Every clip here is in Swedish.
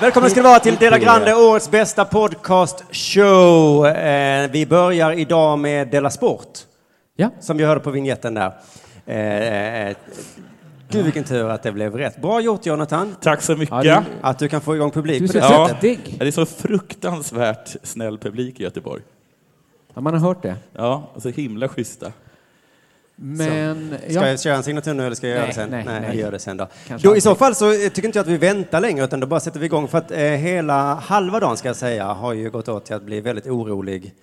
Välkommen ska ni vara till Dela Grande, årets bästa podcast show. Eh, vi börjar idag med Dela Sport. Ja. Som vi hörde på vignetten där. Eh, Gud vilken tur att det blev rätt. Bra gjort Jonathan. Tack så mycket. Ja, Att du kan få igång publik Du på det så sättet. Ja, det är så fruktansvärt snäll publik i Göteborg. Ja, man har hört det. Ja, och så himla schyssta. Men... Ska Ja. jag köra en signatur nu eller ska jag göra Nej, det sen? nej, nej, nej. jag gör det sen då. Kanske då I så fall så eh, tycker inte jag att vi väntar längre utan då bara sätter vi igång för att eh, hela halva dagen ska jag säga har ju gått åt till att bli väldigt orolig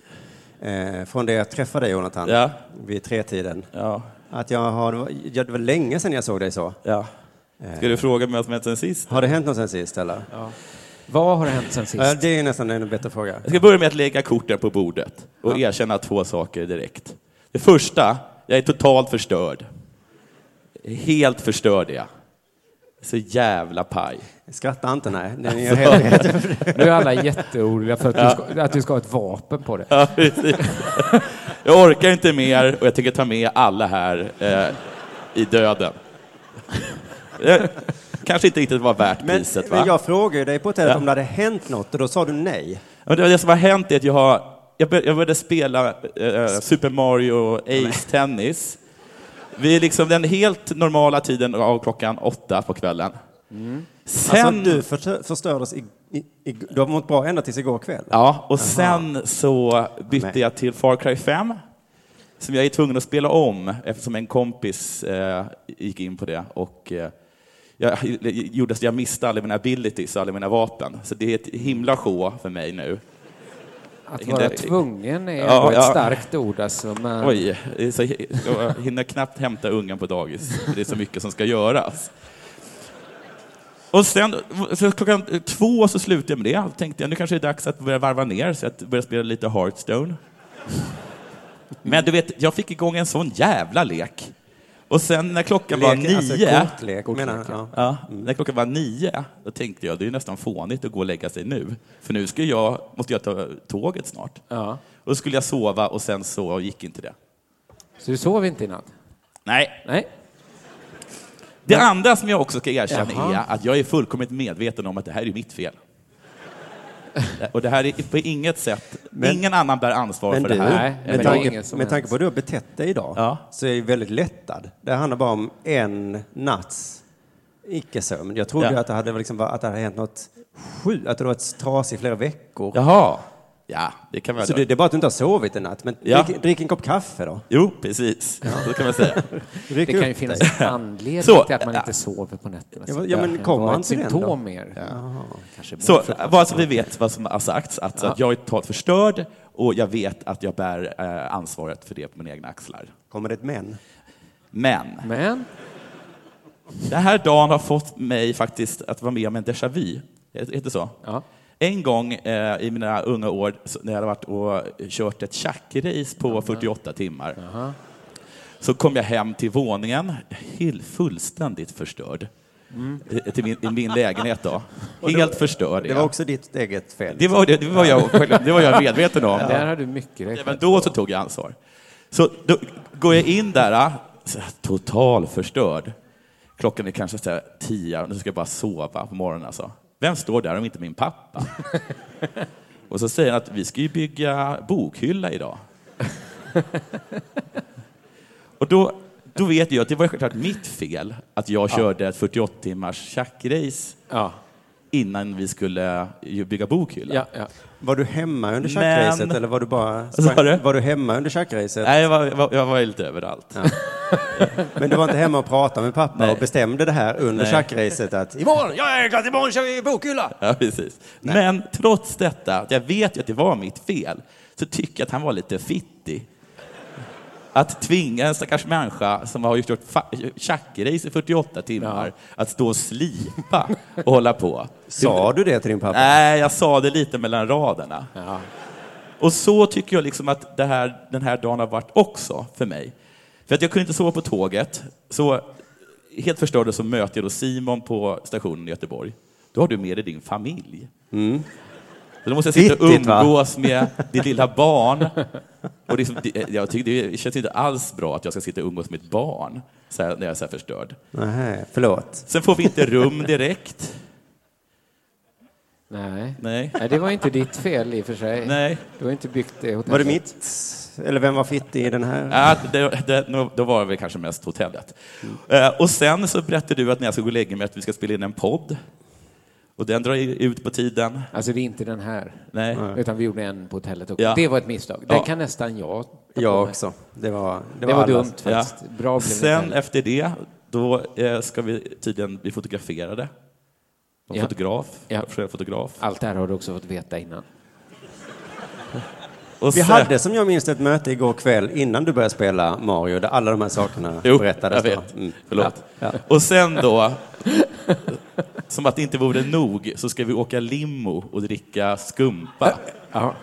eh, från det jag träffade dig Jonathan Ja. vid tretiden. Ja, Att jag har, det var- ja, det var länge sedan jag såg dig så. ja. Ska du fråga mig vad som hänt sen sist? Har det hänt något sen sist eller? Vad har hänt sen Ja, sist? det är nästan en bättre fråga. Jag ska börja med att lägga korten på bordet och erkänna två saker direkt. Det första, jag är totalt förstörd. Helt förstörd är jag. Så jävla paj. Skratta inte, nej. Den är helt, Nu är alla jätteoroliga för att, du ska, att du ska ha ett vapen på det. Ja. Jag orkar inte mer och jag tänker ta med alla här eh, i döden. Kanske inte riktigt var värt men, priset, va? men jag frågade dig på hotellet Ja. om det hade hänt något och då sa du nej. Ja, det, det som har hänt är att jag, har, jag, bör, jag började spela eh, Super Mario Ace Tennis. Vi är liksom den helt normala tiden av klockan åtta på kvällen. Sen, Alltså du förstör, förstördes i, i, i, du har mått bra ända tills igår kväll. ja, och sen så bytte jag till Far Cry 5, som jag är tvungen att spela om eftersom en kompis eh, gick in på det. Och, eh, jag, gjorde så jag miste alla mina abilities, alla mina vapen. Så det är ett himla sjå för mig nu. Att vara tvungen är Ja, ett ja. starkt ord alltså. Men Oj, så, jag hinner knappt hämta ungen på dagis. Det är så mycket som ska göras. Och sen, så klockan två så slutade jag med det. Då tänkte jag nu kanske det är dags att börja varva ner, så att börja spela lite Hearthstone. Men du vet, jag fick igång en sån jävla lek. Och sen när klockan var Lek- alltså nio, kortlek, menar. Ja. ja, när klockan var nio, då tänkte jag det är nästan fånigt att gå och lägga sig nu. För nu ska jag, måste jag ta tåget snart. ja. Och då skulle jag sova och sen så gick inte det. Så du sov inte i natt? Nej, Nej. Det andra som jag också ska erkänna Jaha. är att jag är fullkomligt medveten om att det här är mitt fel. Och det här är på inget sätt, ingen annan bär ansvar Men för du, det här. Nej, men med, tanke, med tanke på hur du har betett dig idag Ja. så är jag väldigt lättad. Det handlar bara om en natts icke-sömn. Jag trodde Ja. att det hade, liksom, att det hade hänt något sjukt, att du varit trasig i flera veckor. Jaha. Ja, det kan man Så det, det är bara att du inte har sovit en natt. Men Ja. drick, drick en kopp kaffe då. Jo, precis. Så kan man säga. Det kan ju finnas en anledning Så, till att man ja. inte sover på nätterna. Ja, men- ja, men kommer ett till symptom mer. Kanske Så, bara så vi vet vad som har sagts, att, att jag är totalt förstörd och jag vet att jag bär eh, ansvaret för det på mina egna axlar. Kommer det ett men? Men Men, den här dagen har fått mig faktiskt att vara med om en déjà vu. Heter det så? ja. En gång eh, i mina unga år när jag hade varit och kört ett tjackrace på 48 timmar så kom jag hem till våningen helt fullständigt förstörd. Eh, Till min, I min lägenhet då. Helt förstörd. Det var också ditt eget fel. det, var, det, det, var jag, det var jag medveten om. där har du mycket Ja, men då så tog jag ansvar. Så då går jag in där, ah, så här, total förstörd. Klockan är kanske så här tio, nu ska jag bara sova på morgonen. Alltså. Vem står där om inte min pappa? och så säger han att vi ska ju bygga bokhylla idag. och då, då vet jag att det var självklart mitt fel att jag körde ett 48 timmars tjackrace Ja. innan vi skulle bygga bokhylla. Ja, ja. Var du hemma under Men- tjackracet eller var du bara... Var du hemma under tjackracet? Nej, jag var, jag var, jag var lite överallt. Men du var inte hemma och pratade med pappa Nej. och bestämde det här under Nej. tjackracet att imorgon, ja, är klart, imorgon kör vi bokhylla! Ja, precis. Men trots detta, jag vet ju att det var mitt fel, så tycker jag att han var lite fittig. Att tvinga en stackars människa som har fa- tjackrace i 48 timmar att stå och slipa och hålla på. Sa du det till din pappa? Nej, jag sa det lite mellan raderna. Ja. Och så tycker jag liksom att här, den här dagen har varit också för mig. För att jag kunde inte sova på tåget, så helt förstörd så möter jag då Simon på stationen i Göteborg. Då har du med dig din familj. Så då måste jag sitta och va? umgås med ditt lilla barn. Och liksom, det, jag tycker det känns inte alls bra att jag ska sitta och umgås med ett barn så här, när jag är så här förstörd. Nej, förlåt. Sen får vi inte rum direkt. Nej. Nej. Nej, det var inte ditt fel i och för sig. Nej. Du har inte byggt det hotellet. Var det mitt? Eller vem var fittig i den här? Ja, det, det, då var det väl kanske mest hotellet. Eh, och sen så berättade du att när jag ska gå och lägga mig att vi ska spela in en podd. Och den drar ut på tiden. Alltså det är inte den här. Nej. Utan vi gjorde en på hotellet också. Ja. Det var ett misstag. Det Ja. kan nästan jag ta Jag också. Det var, Det var allas. dumt Ja. faktiskt. Bra blev det Sen inte. efter det, då eh, ska vi tydligen bli fotograferade. Ja. fotograf. Ja. Fotograf. Allt det här har du också fått veta innan. Och Vi sen- hade som jag minns ett möte igår kväll innan du började spela Mario där alla de här sakerna Jo, berättades. jag vet. Mm. Förlåt. Ja. Och sen då, som att det inte vore nog, så ska vi åka limo och dricka skumpa. Ja.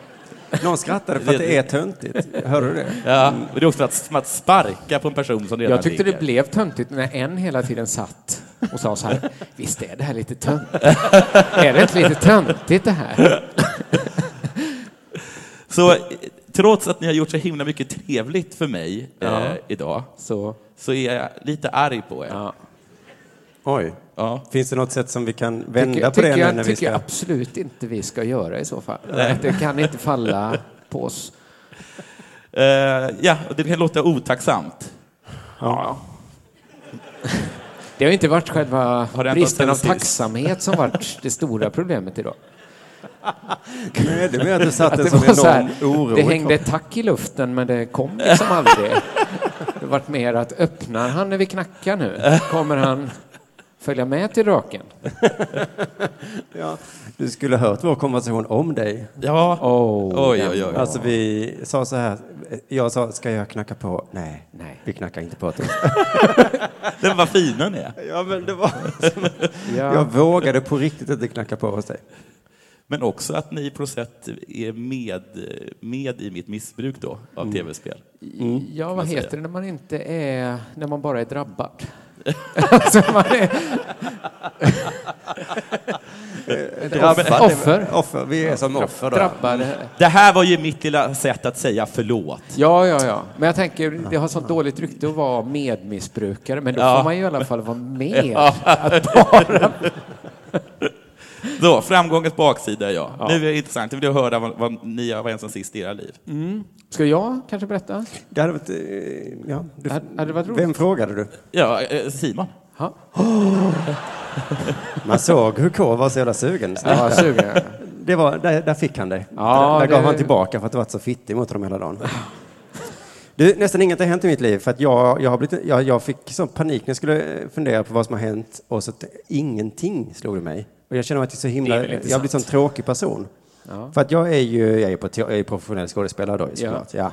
Någon skrattade för att det är töntigt. Hörde du det? Ja, och det är också att, som att sparka på en person som redan Jag tyckte det ligger. blev töntigt när en hela tiden satt och sa så här, visst är det här lite töntigt? är det inte lite töntigt det här? Så trots att ni har gjort så himla mycket trevligt för mig Ja. eh, idag, Så, så är jag lite arg på er. ja. Oj. Ja. Finns det något sätt som vi kan vända Tycker, på det tycker, jag, när vi tycker jag ska... absolut inte vi ska göra i så fall. Det kan inte falla på oss. Eh, ja, och det kan låta otacksamt. Ja. Det har inte varit själva bristen av tacksamhet som varit det stora problemet idag. Nej, det menar att du satte Att en sån enorm här, oro. det hängde ett tack i luften men det kom liksom aldrig. Det varit mer att öppnar han när vi knackar nu? Kommer han följa med till draken? Ja, du skulle ha hört vår konversation om dig. Ja, Oh, oj, oj, oj. Alltså vi sa så här, jag sa, ska jag knacka på? Nej, Nej. vi knackar inte på. Det. Den var fin den är. Ja, men det var... Ja. Jag vågade på riktigt inte knacka på hos dig. Men också att ni på något sätt är med, med i mitt missbruk då, av Mm. tv-spel. Ja, vad heter det när man inte är, när man bara är drabbad? alltså man är Drabbad. offer. Offer. Vi är som offer då. Det här var ju mitt lilla sätt att säga förlåt. Ja, ja, ja. Men jag tänker, det har sånt dåligt rykte att vara medmissbrukare, men då Ja. får man ju i alla fall vara med. Ja. Att bara... Så, framgångens baksida, ja. Ja. Nu är det intressant, jag vill höra vad, vad ni har varit som sist i era liv. Ska jag kanske berätta? Det hade varit... eh, Ja, du, Hade- hade det varit roligt? Vem frågade du? Ja, eh, Simon. Ja, Man såg hur K var så jävla sugen. var sugen. Det var, där, där fick han dig. Ja, där där gav det- han tillbaka för att du varit så fittig mot honom hela dagen. Du, nästan inget har hänt i mitt liv för att jag, jag, har blivit, jag, jag fick sån panik när jag skulle eh, fundera på vad som har hänt och så att ingenting slog det mig. Och jag känner mig att är så himla, Det är jag blivit en sån tråkig person. Ja. För att jag är ju jag är på, jag är professionell skådespelare då såklart. Ja.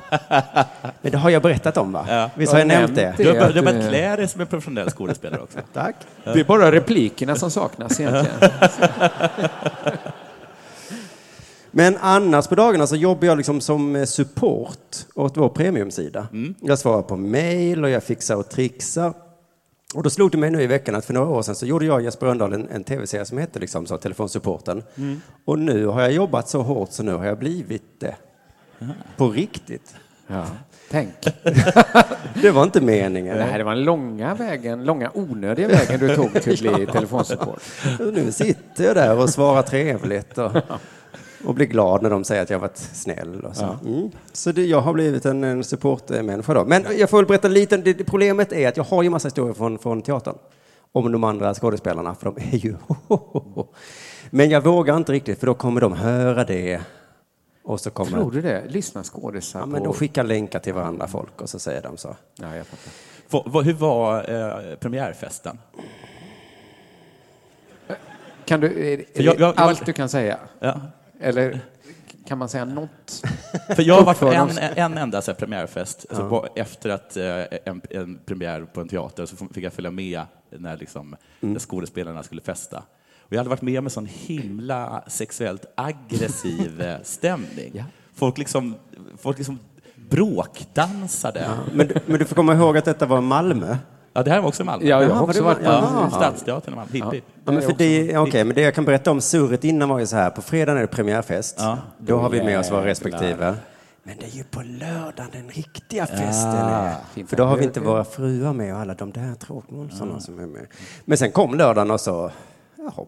Men det har jag berättat om va? Ja. Visst har jag Jag har nämnt det? nämnt Du har, Det du har börjat klä dig som en professionell skådespelare också. Tack. Det är bara replikerna som saknas egentligen. Men annars på dagarna så jobbar jag liksom som eh, support åt vår premiumsida. Jag svarar på mail och jag fixar och trixar. Och då slog det mig nu i veckan att för några år sedan så gjorde jag och Jesper Rönndahl en, en tv-serie som hette liksom så, Telefonsupporten. Och nu har jag jobbat så hårt så nu har jag blivit det. På riktigt. Ja. Tänk. Det var inte meningen. Nej, det var den långa vägen, långa onödiga vägen du tog till att bli telefonsupport. Nu sitter jag där och svarar trevligt och, och blir glad när de säger att jag har varit snäll. Och så mm. så det, jag har blivit en, en supportmänniska då. Men jag får väl berätta lite. Det, det, problemet är att jag har ju massa historier från, från teatern om de andra skådespelarna, för de är ju... Men jag vågar inte riktigt, för då kommer de höra det. Och så kommer... Tror du det? Lyssna skådisar Ja, på... men de skickar länkar till varandra folk och så säger de så. Ja, jag fattar. Hur var eh, premiärfesten? Kan du, är, är jag- det jag- jag- allt du kan säga? Ja. Eller kan man säga något? För jag har varit på en, en enda så premiärfest, alltså, på, efter att eh, en, en premiär på en teater så fick jag följa med när, liksom, när skådespelarna skulle festa. Och jag hade varit med om en sån himla sexuellt aggressiv eh, stämning. Ja. Folk liksom, folk liksom bråkdansade. Ja. Men, men du får komma ihåg att detta var Malmö. Det här var också Malmö. Ja, jag har också varit var- på... Ja, Stadsteatern i Malmö. Hipp, hipp. Ja, men för det, okej, men det jag kan berätta om surret innan var ju så här, på fredagen är det premiärfest. Ja. Då har vi med oss våra respektive. Men det är ju på lördagen den riktiga festen är. För då har vi inte våra fruar med och alla de där tråkmånsarna som är med. Men sen kom lördagen och så, jaha.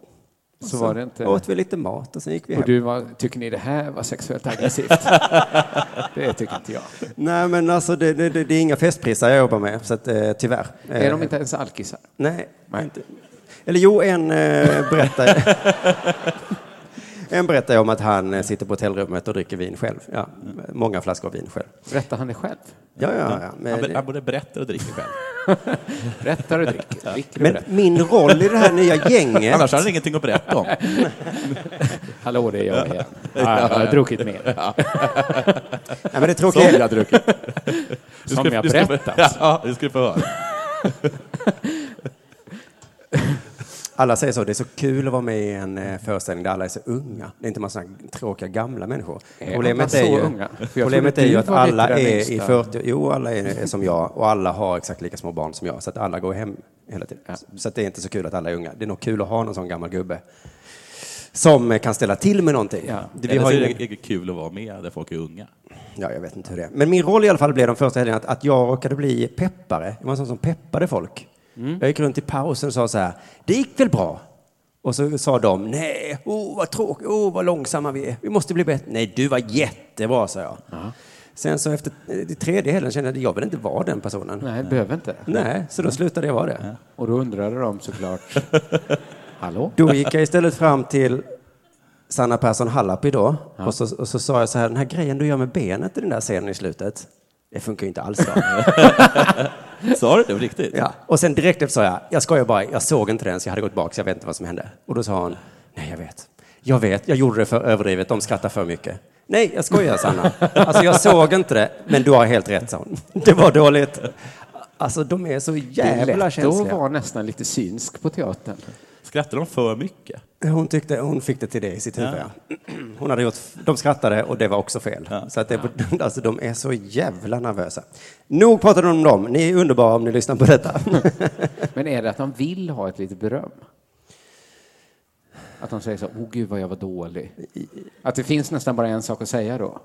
Så var det inte... åt vi lite mat och sen gick vi Och hem. du var, tycker ni det här var sexuellt aggressivt? det tycker inte jag. Nej, men alltså det, det, det, det är inga festprisar jag jobbar med, så att, eh, tyvärr. Är Eh, de inte ens alkisar? Nej, Nej. Inte. Eller jo, en eh, berättar... en berättar om att han eh, sitter på hotellrummet och dricker vin själv. Ja, många flaskor vin själv. Berättar han det själv? Ja, ja, ja. Men, han både berättar och dricker själv. Berättar och dricker. dricker och men berättar. min roll i det här nya gänget... Annars har han ingenting att berätta om. Hallå, det är jag igen. Ja, jag har druckit mer. Nej, men det Som tråkiga jag har druckit. Du Som jag berättat. Ja, det ska du få höra. Alla säger så, det är så kul att vara med i en eh, föreställning där alla är så unga. Det är inte massa tråkiga gamla människor. Är Problemet alla är så ju, unga? Problemet är ju att alla är i 40, jo alla är, som jag och alla har exakt lika små barn som jag. Så att alla går hem hela tiden. Så att det är inte så kul att alla är unga. Det är nog kul att ha någon sån gammal gubbe som eh, kan ställa till med någonting. Ja. Det, vi Eller har så ju, är det kul att vara med där folk är unga. ja, jag vet inte hur det är. Men min roll i alla fall blev de första helgerna att, att jag råkade bli peppare. Jag var en sån som peppade folk. Mm. Jag gick runt i pausen och sa så här, det gick väl bra? Och så sa de, nej, oh, vad tråkigt, oh, vad långsamma vi är, vi måste bli bättre. Nej, du var jättebra, sa jag. Sen så efter eh, tredje helgen kände jag att jag vill inte vara den personen. Nej, Nej, behöver inte. så då slutade jag vara det. Och då undrade de såklart. Hallå? Då gick jag istället fram till Sanna Persson Hallapi då, och, så, och så sa jag så här, den här grejen du gör med benet i den där scenen i slutet, det funkar ju inte alls. Då. Sa du det på riktigt? Ja. Och sen direkt efter sa jag, jag skojar bara, jag såg inte den så jag hade gått bak så jag vet inte vad som hände. Och då sa hon, nej jag vet, jag vet, jag gjorde det för överdrivet, de skrattar för mycket. Nej, jag skojar Sanna. Alltså jag såg inte det, men du har helt rätt sa hon. Det var dåligt. Alltså de är så Det är jävla lätt att känsliga. vara nästan lite synsk på teatern. Skrattar de för mycket? Hon, tyckte, hon fick det till det i sitt huvud. Ja. Hon hade gjort, de skrattade och det var också fel. Så att det, alltså, de är så jävla nervösa. Nog pratade om dem. Ni är underbara om ni lyssnar på detta. Men är det att de vill ha ett litet beröm? Att de säger så, åh gud vad jag var dålig. Att det finns nästan bara en sak att säga då.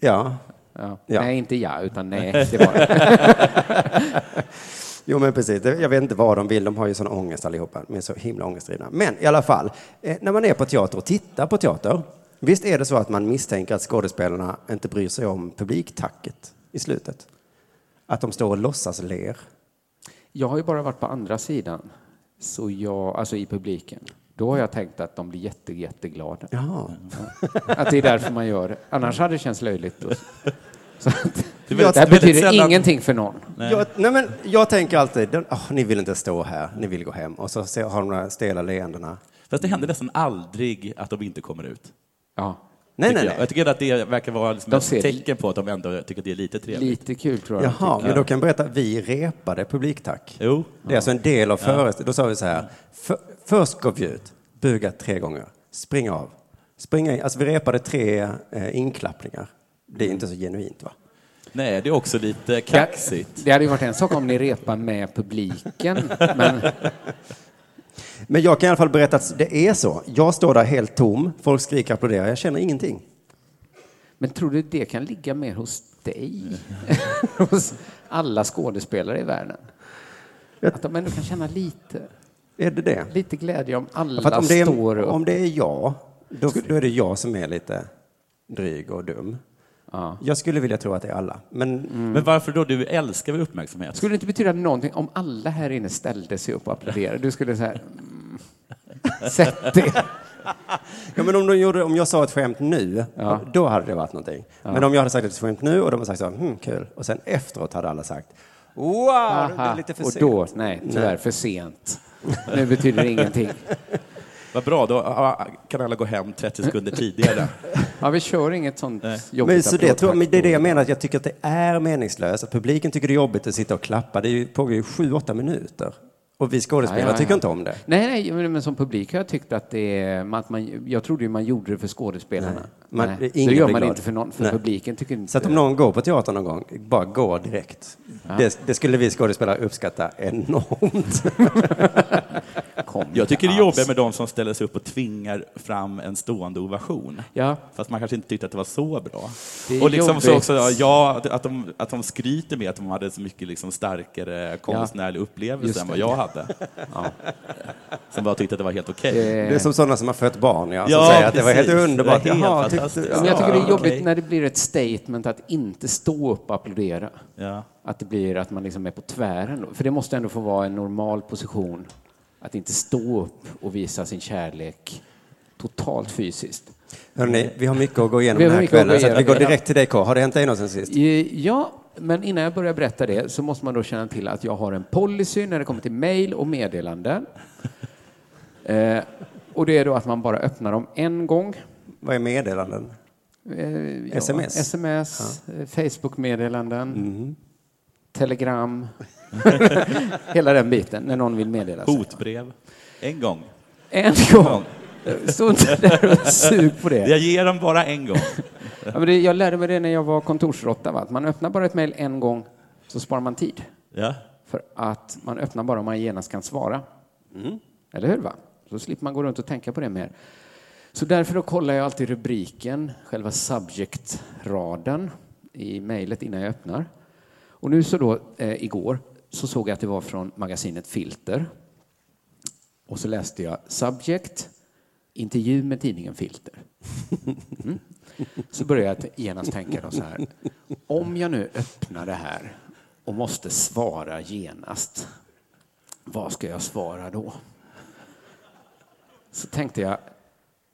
ja. Ja. Ja. Nej, inte jag, utan nej, det var det. Jo, men precis. Jag vet inte vad de vill. De har ju sån ångest allihopa. De är så himla ångestdrivna. Men i alla fall, eh, när man är på teater och tittar på teater, visst är det så att man misstänker att skådespelarna inte bryr sig om publiktacket i slutet? Att de står och låtsas ler. Jag har ju bara varit på andra sidan, så jag, alltså i publiken. Då har jag tänkt att de blir jätte, jätteglada. Jaha. Att det är därför man gör det. Annars hade det känts löjligt. Att, Det är det väldigt- här väldigt betyder sällan- ingenting för någon. Jag, nej men, jag tänker alltid, åh, ni vill inte stå här, ni vill gå hem. Och så har de de här stela leendena. Fast det händer nästan aldrig att de inte kommer ut. Ja, Nej, tycker nej, jag. nej. jag tycker att det verkar vara liksom ett tecken på att de ändå tycker att det är lite trevligt. lite kul tror jag. Jaha, men då kan jag berätta, vi repade publiktack. Jo. Det är alltså en del av föreställningen. Då sa vi så här, för, först går vi ut, buga tre gånger, springa av, springa in. Alltså vi repade tre eh, inklappningar. Det är inte så genuint va? Nej, det är också lite kaxigt. Det hade ju varit en sak om ni repar med publiken, men Men jag kan i alla fall berätta att det är så. Jag står där helt tom, folk skriker och applåderar, jag känner ingenting. Men tror du det kan ligga mer hos dig? hos alla skådespelare i världen? Att de ändå kan känna lite, Är det det? lite glädje om alla För att om det står är, upp. om det är jag, då, då är det jag som är lite dryg och dum. Ja. Jag skulle vilja tro att det är alla. Men Men varför då? Du älskar väl uppmärksamhet? Skulle det inte betyda någonting om alla här inne ställde sig upp och applåderade? Du skulle säga, mm, sätt det. Ja, men om, de gjorde, om jag sa ett skämt nu, Ja. då hade det varit någonting. Men om jag hade sagt ett skämt nu och de hade sagt så, hmm, kul. Och sen efteråt hade alla sagt, wow, det Aha. är lite för och sent. då, nej, tyvärr för sent. Nu betyder det ingenting. Vad bra, då ah, kan alla gå hem 30 sekunder tidigare. Ja, vi kör inget sånt jobbigt Men, så det, tror, men det är det jag menar, att jag tycker att det är meningslöst. Att publiken tycker det är jobbigt att sitta och klappa. Det pågår ju sju, åtta minuter. Och vi skådespelare Ja, ja, ja. tycker inte om det. Nej, nej, men, som publik har jag tyckt att det är... Att man, jag trodde ju man gjorde det för skådespelarna. Nej, man- nej. ingen Så gör man glad. inte för någon, för Nej. publiken tycker inte... Så att om någon går på teatern någon gång, bara gå direkt. Det, det skulle vi skådespelare uppskatta enormt. Jag tycker det är jobbigt med de som ställer sig upp och tvingar fram en stående ovation. Ja, Fast man kanske inte tyckte att det var så bra. Det och liksom så också, ja, att, de, att de skryter med att de hade så mycket liksom starkare konstnärlig upplevelse än vad det. jag hade. Ja. Som bara tyckte att det var helt okej. Det är Eh, som sådana som har fött barn, ja. Som Ja, säger att det var helt underbart. Det är helt Jaha, tyckte, fantastiskt. ja, men jag tycker det är jobbigt okej. när det blir ett statement att inte stå upp och applådera. Ja. Att det blir att man liksom är på tvären. För det måste ändå få vara en normal position. Att inte stå upp och visa sin kärlek totalt fysiskt. Hörrni, vi har mycket att gå igenom Vi har den här mycket att kvällen, gå så att vi går direkt till dig, K. Har det hänt dig något sen sist? Eh, Ja, men innan jag börjar berätta det så måste man då känna till att jag har en policy när det kommer till mejl och meddelanden. Eh, och det är då att man bara öppnar dem en gång. Vad är meddelanden? Eh, ja, SMS? SMS, eh, Facebook-meddelanden, Mhm. telegram. Hela den biten, när någon vill meddela sig. Hotbrev. En gång. En gång. Stå inte där och sug på det. Jag ger dem bara en gång. Ja, men det. Jag lärde mig det när jag var kontorsråtta. va? Att man öppnar bara ett mejl en gång så sparar man tid. Ja. För att man öppnar bara om man genast kan svara. Eller hur? va? Så slipper man gå runt och tänka på det mer. Så därför då kollar jag alltid rubriken, själva subject-raden i mejlet innan jag öppnar. Och nu så då, eh, igår, så såg jag att det var från magasinet Filter. Och så läste jag subject, intervju med tidningen Filter. Mm. Så började jag genast tänka då så här. Om jag nu öppnar det här och måste svara genast, vad ska jag svara då? Så tänkte jag,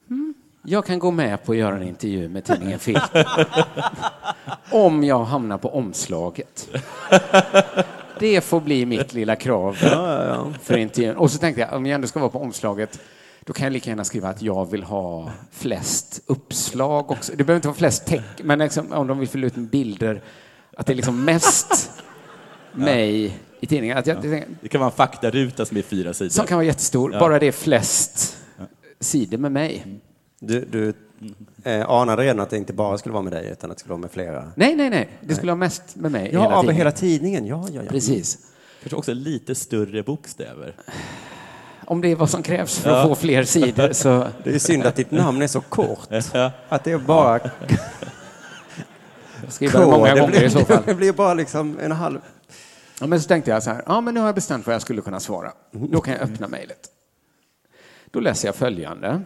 hmm, jag kan gå med på att göra en intervju med tidningen Filter. Om jag hamnar på omslaget. Det får bli mitt lilla krav för intervjun. Och så tänkte jag, om jag ändå ska vara på omslaget, då kan jag lika gärna skriva att jag vill ha flest uppslag också. Det behöver inte vara flest text, men liksom, om de vill fylla ut med bilder, att det är liksom mest mig i tidningen. Att jag, Det kan vara en faktaruta som är fyra sidor. Som kan vara jättestor, bara det är flest sidor med mig. Du, du eh, anade redan att det inte bara skulle vara med dig, utan att det skulle vara med flera. Nej, nej, nej. Det skulle vara mest med mig Ja, hela av tiden. hela tidningen. Ja, ja, ja. Precis. Kanske också lite större bokstäver. Om det är vad som krävs för att få fler sidor så... Det är synd att ditt namn är så kort. Att det är bara Skriva det många det gånger i så fall. Det blir bara liksom en halv... Ja, men så tänkte jag så här, ja men nu har jag bestämt vad jag skulle kunna svara. Då kan jag öppna mejlet. Då läser jag följande.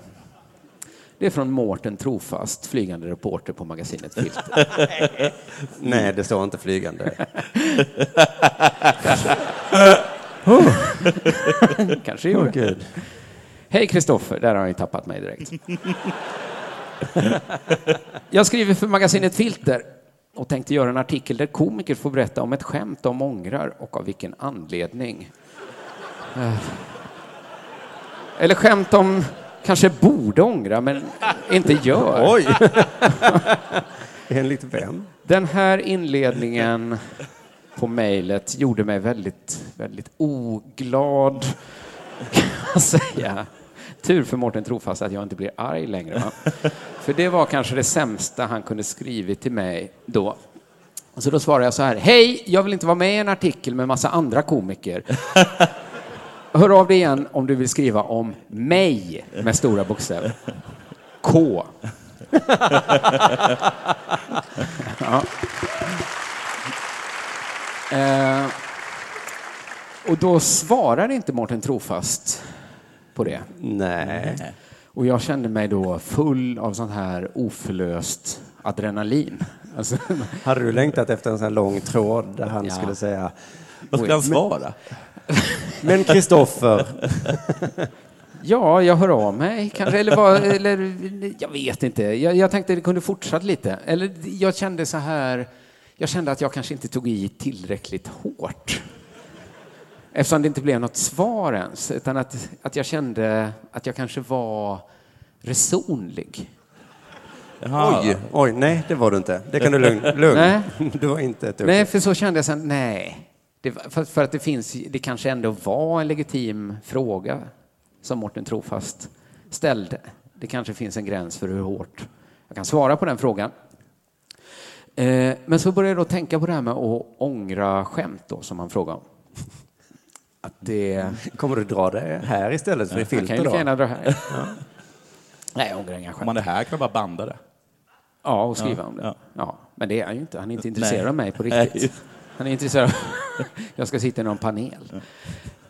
Det är från Mårten Trofast, flygande reporter på magasinet Filter. Nej, det står inte flygande. Kanske gjorde. Gud. Hej Kristoffer, där har han ju tappat mig direkt. Jag skriver för magasinet Filter och tänkte göra en artikel där komiker får berätta om ett skämt de ångrar och av vilken anledning. Eh. Eller skämt de kanske borde ångra men inte gör. Oj! Enligt vem? Den här inledningen på mejlet gjorde mig väldigt, väldigt oglad, kan jag säga. Tur för Mårten Trofast att jag inte blir arg längre. Va? För det var kanske det sämsta han kunde skrivit till mig då. Så då svarade jag så här. Hej, jag vill inte vara med i en artikel med massa andra komiker. Hör av dig igen om du vill skriva om mig med stora bokstäver. K. ja. Eh, och då svarar inte Mårten Trofast på det. Nej. Och jag kände mig då full av sånt här oförlöst adrenalin. Alltså, Hade du längtat efter en sån här lång tråd där han Ja. skulle säga Vad skulle han svara? Men Kristoffer, ja, jag hör av mig kanske, eller, vad, eller jag vet inte. Jag, jag tänkte det kunde fortsatt lite. Eller jag kände så här, jag kände att jag kanske inte tog i tillräckligt hårt. Eftersom det inte blev något svar ens, utan att, att jag kände att jag kanske var resonlig. Jaha. oj, oj, nej det var du inte. Det kan du lugn. lugn. Nej. Du var inte ett. Nej, för så kände jag sen, nej. Det, för, för att det finns, det kanske ändå var en legitim fråga som Mårten Trofast ställde. Det kanske finns en gräns för hur hårt jag kan svara på den frågan. Eh, men så började jag då tänka på det här med att ångra skämt då, som han frågade om. Att det... Kommer du dra det här istället för i Jag kan ju filter gärna dra här. Nej, jag ångrar inga Om skämt. man är här kan man bara banda det. Ja, och skriva Ja, om det. ja. Ja. men det är han ju inte. Han är inte intresserad Nej. av mig på Nej. riktigt. Han är intresserad av... jag ska sitta i någon panel.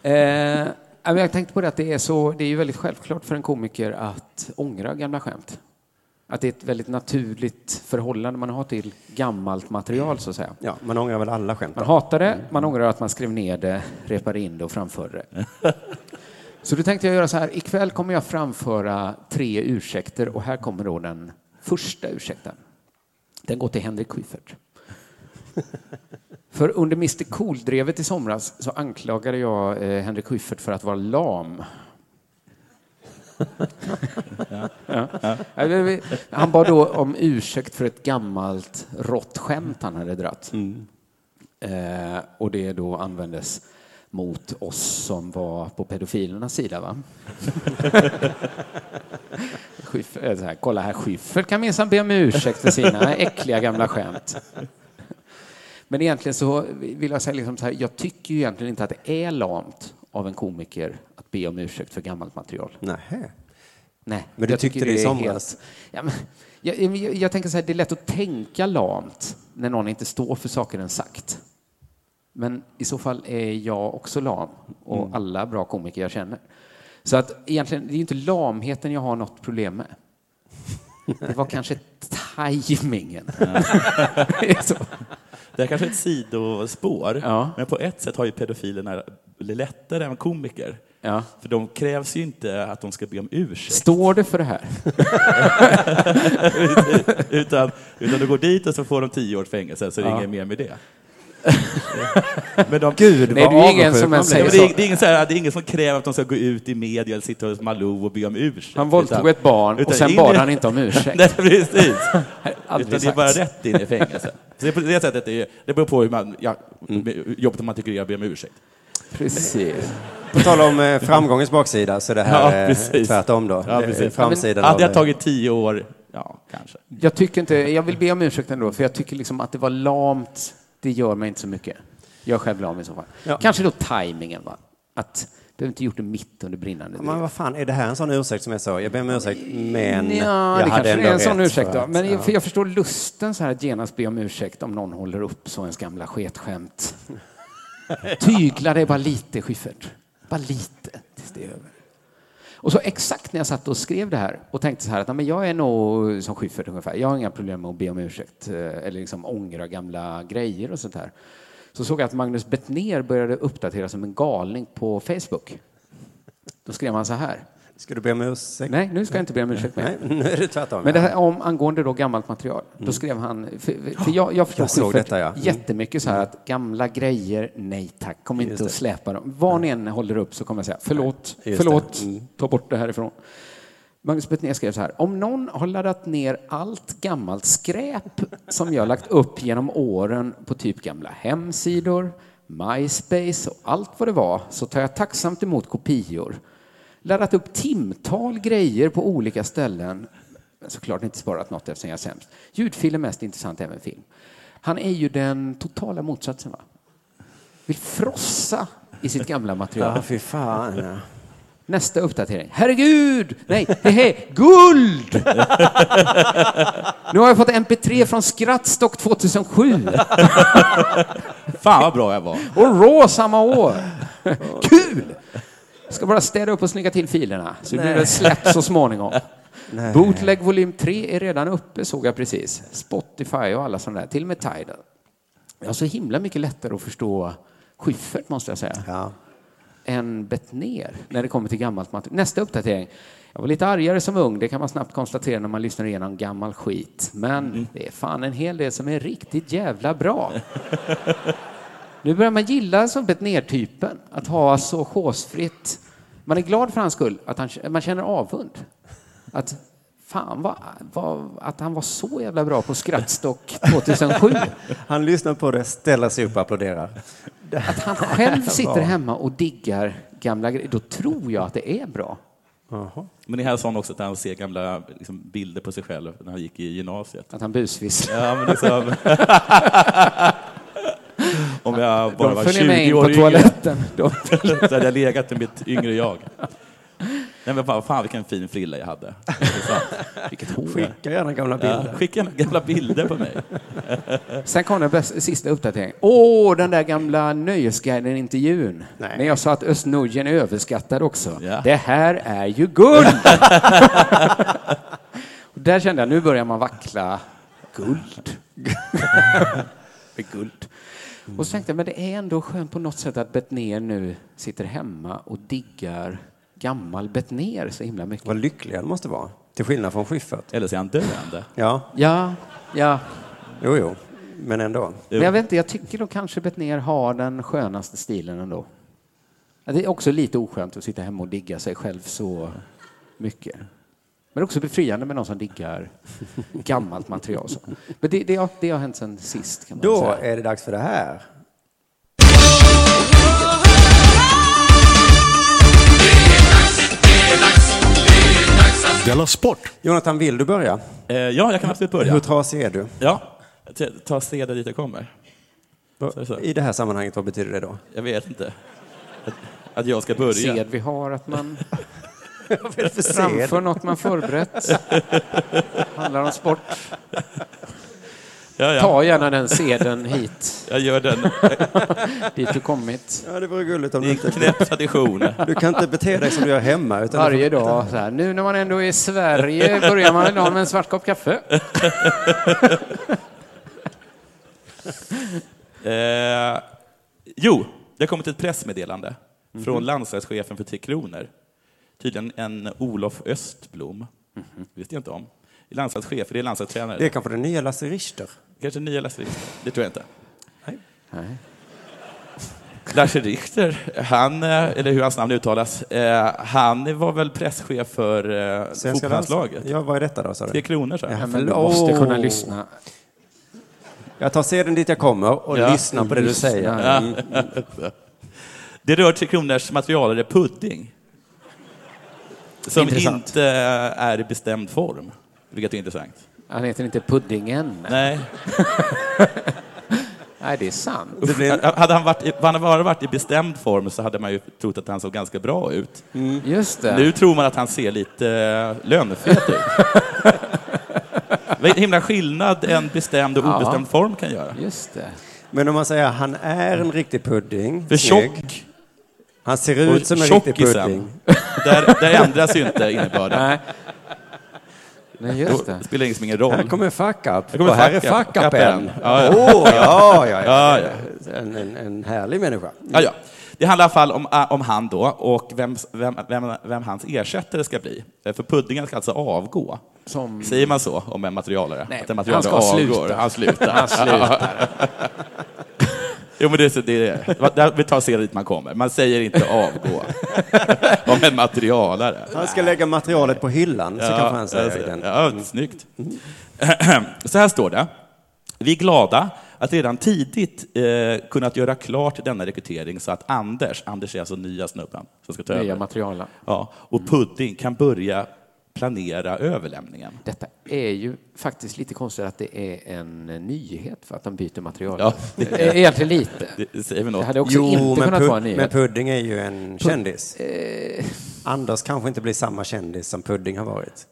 Eh, ja, men jag tänkte på det att det är, så, det är ju väldigt självklart för en komiker att ångra gamla skämt. Att det är ett väldigt naturligt förhållande man har till gammalt material, så att säga. Ja, man ångrar väl alla skämt. Man hatar det, man ångrar att man skrev ner det, repade in det och framförde det. Så då tänkte jag göra så här, ikväll kommer jag framföra tre ursäkter och här kommer då den första ursäkten. Den går till Henrik Schyffert. För under Mr Cool-drevet i somras så anklagade jag eh, Henrik Schyffert för att vara lam. Ja. Ja, Han bad då om ursäkt för ett gammalt rått skämt han hade dratt. Eh, och det då användes mot oss som var på pedofilernas sida. Va? Schyffert, eh, här, kolla här, Schyffert kan minsann be om ursäkt för sina äckliga gamla skämt. Men egentligen så vill jag säga liksom så här, jag tycker ju egentligen inte att det är lamt av en komiker be om ursäkt för gammalt material. Nähä. Nej, Men du jag tyckte tycker det i somras? Ja, men, jag, jag, jag tänker så här, det är lätt att tänka lamt när någon inte står för saker den sagt. Men i så fall är jag också lam och Mm. alla bra komiker jag känner. Så att egentligen, det är inte lamheten jag har något problem med. Det var kanske tajmingen. Det är så. Det är kanske ett sidospår, Ja. men på ett sätt har ju pedofilerna lättare än komiker. Ja. För de krävs ju inte att de ska be om ursäkt. Står det för det här? utan, utan du går dit och så får de tio års fängelse, så är det Ja. inget mer med det. Men de, Gud, Nej, vad det är ingen som ens säger det, är, det, är ingen så här, det är ingen som kräver att de ska gå ut i media eller sitta hos Malou och be om ursäkt. Han våldtog ett barn och utan sen in- bad han inte om ursäkt. Nej, precis. Utan det är bara rätt in i fängelse. Så det, är på det sättet, är, det beror på hur man, ja, jobbigt om man tycker det är att be om ursäkt. Precis. På tal om eh, framgångens baksida så det här Ja, är precis. tvärtom då. Ja, Det är precis. Framsidan Hade av, jag tagit tio år, ja, kanske. Jag tycker inte, jag vill be om ursäkt ändå, för jag tycker liksom att det var lamt, det gör mig inte så mycket. Jag är själv lam i så fall. Ja. Kanske då tajmingen, va? Att du inte gjort det mitt under brinnande Men vad fan, är det här en sån ursäkt som är så? Jag ber om ursäkt, men Ja, jag det hade kanske ändå är en sån rätt ursäkt för då. att- Men ja. jag, för jag förstår lusten så här att genast be om ursäkt om någon håller upp så ens gamla sketskämt. Tygla det bara lite, Schyffert. Bara lite tills det är över. Och så exakt när jag satt och skrev det här och tänkte så här att men jag är nog som Schyffert ungefär. Jag har inga problem med att be om ursäkt eh, eller liksom ångra gamla grejer och sånt här. Så såg jag att Magnus Bettner började uppdatera som en galning på Facebook. Då skrev han så här. Ska du be om ursäkt? Nej, nu ska jag inte be om ursäkt mer. Nej, nu är det tvärtom. Men det här om angående då gammalt material, då skrev han, för, för jag, jag Jag såg detta, ja. Mm. jättemycket så här att gamla grejer, nej tack, kom inte och släpa dem. Vad ni än håller upp så kommer jag säga förlåt, Just förlåt. Mm. ta bort det härifrån. Magnus Bettner skrev så här, om någon har laddat ner allt gammalt skräp som jag lagt upp genom åren på typ gamla hemsidor, MySpace och allt vad det var, så tar jag tacksamt emot kopior. Laddat upp timtal grejer på olika ställen, men såklart inte sparat något eftersom jag är sämst. Ljudfil är mest intressant, även film. Han är ju den totala motsatsen, va? Vill frossa i sitt gamla material. Ja, fy fan. Ja. Nästa uppdatering. Herregud! Nej, det här guld! Nu har jag fått MP3 från Skrattstock 2007 Fan vad bra jag var. och Raw samma år. Kul! Ska bara städa upp och snygga till filerna så det blir väl släppt så småningom. Bootleg volym 3 är redan uppe såg jag precis. Spotify och alla sådana där, till och med Tidal. Jag har så himla mycket lättare att förstå Schyffert måste jag säga Ja. än Bettner när det kommer till gammalt material. Nästa uppdatering. Jag var lite argare som ung, det kan man snabbt konstatera när man lyssnar igenom gammal skit. Men det är fan en hel del som är riktigt jävla bra. Nu börjar man gilla som Bettner-typen, att ha så chosefritt. Man är glad för hans skull, att han, man känner avund. Att fan, vad, vad, att han var så jävla bra på Skrattstock 2007. Han lyssnar på det, ställer sig upp och applåderar. Att han själv sitter hemma och diggar gamla grejer, då tror jag att det är bra. Men det här sa han också att han ser gamla liksom, bilder på sig själv när han gick i gymnasiet. Att han busvisslar. Ja, men liksom... Om jag bara var följer med 20 in på år yngre. toaletten. De, Så hade jag legat med mitt yngre jag. Nej men fan, fan vilken fin frilla jag hade. Vilket hår. Skicka gärna gamla Ja, bilder. skicka gärna gamla bilder på mig. sen kom den bästa, sista uppdateringen. Åh, den där gamla Nöjesguiden-intervjun. Nej. När jag sa att Östnordjen är överskattad också. Ja. Det här är ju guld! Och där kände jag, nu börjar man vackla. Guld. Med guld. Och så tänkte jag, men det är ändå skönt på något sätt att Bettner nu sitter hemma och diggar gammal Bettner så himla mycket. Vad lycklig han måste vara. Till skillnad från Schyffert. Eller så är han döende. Ja, Ja, ja. jo, jo. Men ändå. Men jag vet inte, jag tycker då kanske Bettner har den skönaste stilen ändå. Det är också lite oskönt att sitta hemma och digga sig själv så mycket. Men också befriande med någon som diggar gammalt material. Så. Men det, det, har, det har hänt sen sist kan man Då säga. är det dags för det här. Della Sport! Jonathan, vill du börja? Eh, ja, jag kan absolut börja. Hur trasig är du? Ja, ta seden dit jag kommer. Så är det så. I det här sammanhanget, vad betyder det då? Jag vet inte. Att, att jag ska börja. Sed vi har att man Framför något man förberett. Handlar om sport. Ja, ja. Ta gärna den seden hit, Jag gör den. dit du kommit. Ja, det vore gulligt om Det du inte... knäpp tradition. Du kan inte bete dig som du gör hemma. Utan Varje dag så här. Nu när man ändå är i Sverige börjar man dagen med en svart kopp kaffe. Eh, jo, det har kommit ett pressmeddelande Mhm. från landslagschefen för Tre Kronor. Tydligen en Olof Östblom. Mhm. visste jag inte om. Landslagschef, det är landslagstränare. Det är kanske den nya Lasse Richter. Kanske nya Lasse Richter. Det tror jag inte. Nej. Lasse Richter, han, eh, eller hur hans namn uttalas, eh, han var väl presschef för eh, fotbollslaget. Ja, vad är detta då, sa Tre du? kronor, så. Ja. Ja, men du måste kunna lyssna. Jag tar seden dit jag kommer och Ja. lyssnar på det du Lyssna. säger. Mm. Det rör Tre Kronors materialare pudding. Som Intressant. inte är i bestämd form, vilket är intressant. Han heter inte Puddingen. Nej. Nej, det är sant. Det blir. Hade han, varit, i- hade han bara varit i bestämd form så hade man ju trott att han såg ganska bra ut. Just det. Nu tror man att han ser lite eh, lönefet ut. Vad himla skillnad en bestämd och Ja. obestämd form kan göra. Just det. Men om man säger att han är en riktig pudding. För snygg. tjock, Han ser ut och som en riktig pudding. där, där ändras ju inte innebörden. Nej. Nej, just Då det. spelar det liksom ingen roll. Här kommer fuck up. Här kommer och här är fuck up. fuck up en. Ja, ja. Åh, ja, ja, Ja, ja. En, en, en härlig människa. Ja, ja. Det handlar i alla fall om, om han då och vem, vem, vem, vem hans ersättare ska bli. Eh, För puddingen ska alltså avgå. Som... Säger man så om en materialare? Nej, att en materialare han ska avgår? sluta. Han slutar. Han slutar. jo, men det, är så- det är, vi tar se dit man kommer. Man säger inte avgå om en materialare. Han ska lägga materialet på hyllan, så kanske han säger den. ja, snyggt. Så här står det. Vi är glada att redan tidigt eh, kunnat göra klart denna rekrytering så att Anders, Anders är alltså nya snubben som ska ta Nya över, materialen. ja, och Pudding kan börja planera överlämningen. Detta är ju faktiskt lite konstigt att det är en nyhet för att de byter material. Ja, Det är Egentligen lite. Det säger vi Det något. hade också Jo, inte men, kunnat vara en pud- men nyhet. Pudding är ju en kändis. Eh, Anders kanske inte blir samma kändis som Pudding har varit.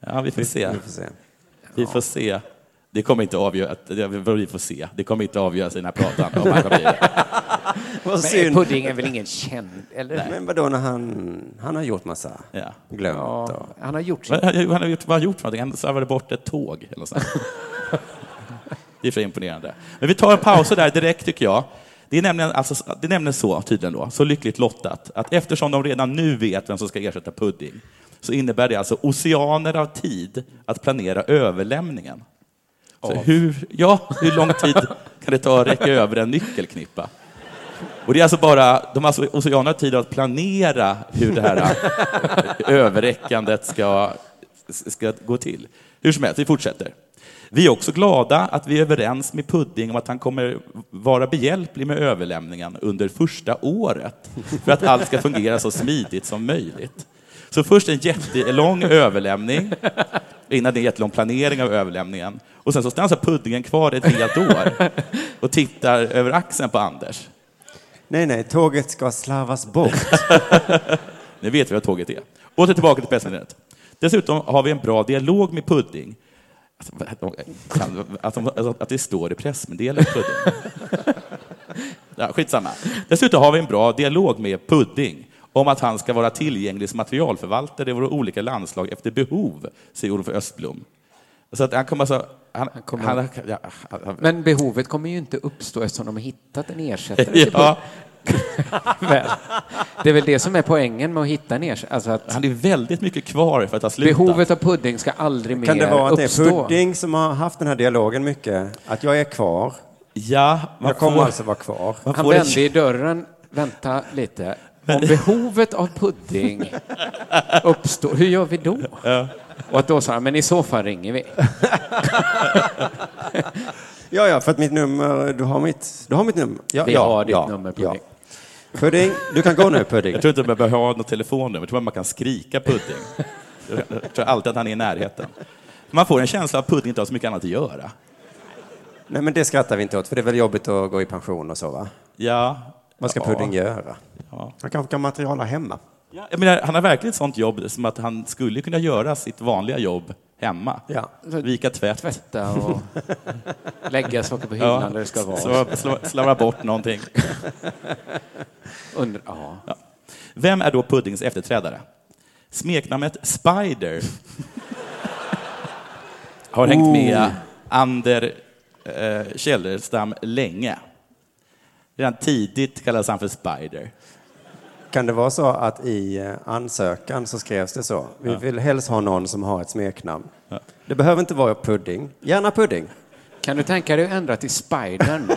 Ja, vi får se. Vi får se. Vi får se. Det kommer inte avgöra, det- vi får se. Det kommer inte avgöras i den här pratan. Vad Men synd. Pudding är väl ingen känd, eller? Men vadå när han, han har gjort massa Ja. glömt Ja, och... han har gjort sin... Vad han har gjort, vad har gjort för någonting? Han slarvade bort ett tåg. Eller något sånt. det är för imponerande. Men vi tar en paus där direkt tycker jag. Det är, nämligen, alltså, det är nämligen så, tydligen då, så lyckligt lottat, att eftersom de redan nu vet vem som ska ersätta Pudding, så innebär det alltså oceaner av tid att planera överlämningen. Så hur, ja, hur lång tid kan det ta att räcka över en nyckelknippa? Och det är alltså bara, de har alltså oceaner av tid att planera hur det här överräckandet ska, ska gå till. Hur som helst, vi fortsätter. Vi är också glada att vi är överens med Pudding om att han kommer vara behjälplig med överlämningen under första året för att allt ska fungera så smidigt som möjligt. Så först en jättelång överlämning innan det är en jättelång planering av överlämningen. Och sen så stannar puddingen kvar ett helt år och tittar över axeln på Anders. Nej, nej, tåget ska slarvas bort. Ni vet vad tåget är. Åter tillbaka till pressmeddelandet. Dessutom har vi en bra dialog med Pudding. Alltså, Att, de- alltså, att det står i pressmeddelandet Pudding. Ja, skitsamma. Dessutom har vi en bra dialog med Pudding om att han ska vara tillgänglig som materialförvaltare i våra olika landslag efter behov, säger Olof Östblom. Så att han kommer alltså... Han, han kommer- han, ja, han, Men behovet kommer ju inte uppstå eftersom de har hittat en ersättare. ja, Väl. Det är väl det som är poängen med att hitta en ersättare. Alltså att han är väldigt mycket kvar för att ha slutat. behovet av pudding ska aldrig mer Kan det vara att det är uppstå. Pudding som har haft den här dialogen mycket? Att jag är kvar. Ja, man Jag kommer får, alltså vara kvar. man Han vände i dörren. Vänta lite. Om behovet av pudding uppstår, hur gör vi då? Och att då sa han, men i så fall ringer vi. Ja, ja, för att mitt nummer, du har mitt, du har mitt nummer. Ja, Vi ja, har ditt ja, nummer, ja. Pudding. Pudding, du kan gå nu Pudding. Jag tror inte man behöver ha något telefonnummer, jag tror man kan skrika Pudding. Jag tror alltid att han är i närheten. Man får en känsla av att Pudding inte har så mycket annat att göra. Nej, men det skrattar vi inte åt, för det är väl jobbigt att gå i pension och så, va? Ja. Vad ska ja. Pudding göra? Ja. Han kanske kan materiala hemma. Ja, Jag menar, han har verkligen ett sånt jobb som att han skulle kunna göra sitt vanliga jobb hemma. Ja. Vika tvätt. Tvätta och lägga saker på hyllan där det ska vara. Slå, slå, slarva bort någonting. Under, ja. Ja. Vem är då Puddings efterträdare? Smeknamnet Spider har hängt med Ander eh, Källerstam länge. Redan tidigt kallades han för Spider. Kan det vara så att i eh, ansökan så skrevs det så? Vi vill helst ha någon som har ett smeknamn. Ja. Det behöver inte vara Pudding. Gärna Pudding. Kan du tänka dig att ändra till Spidern?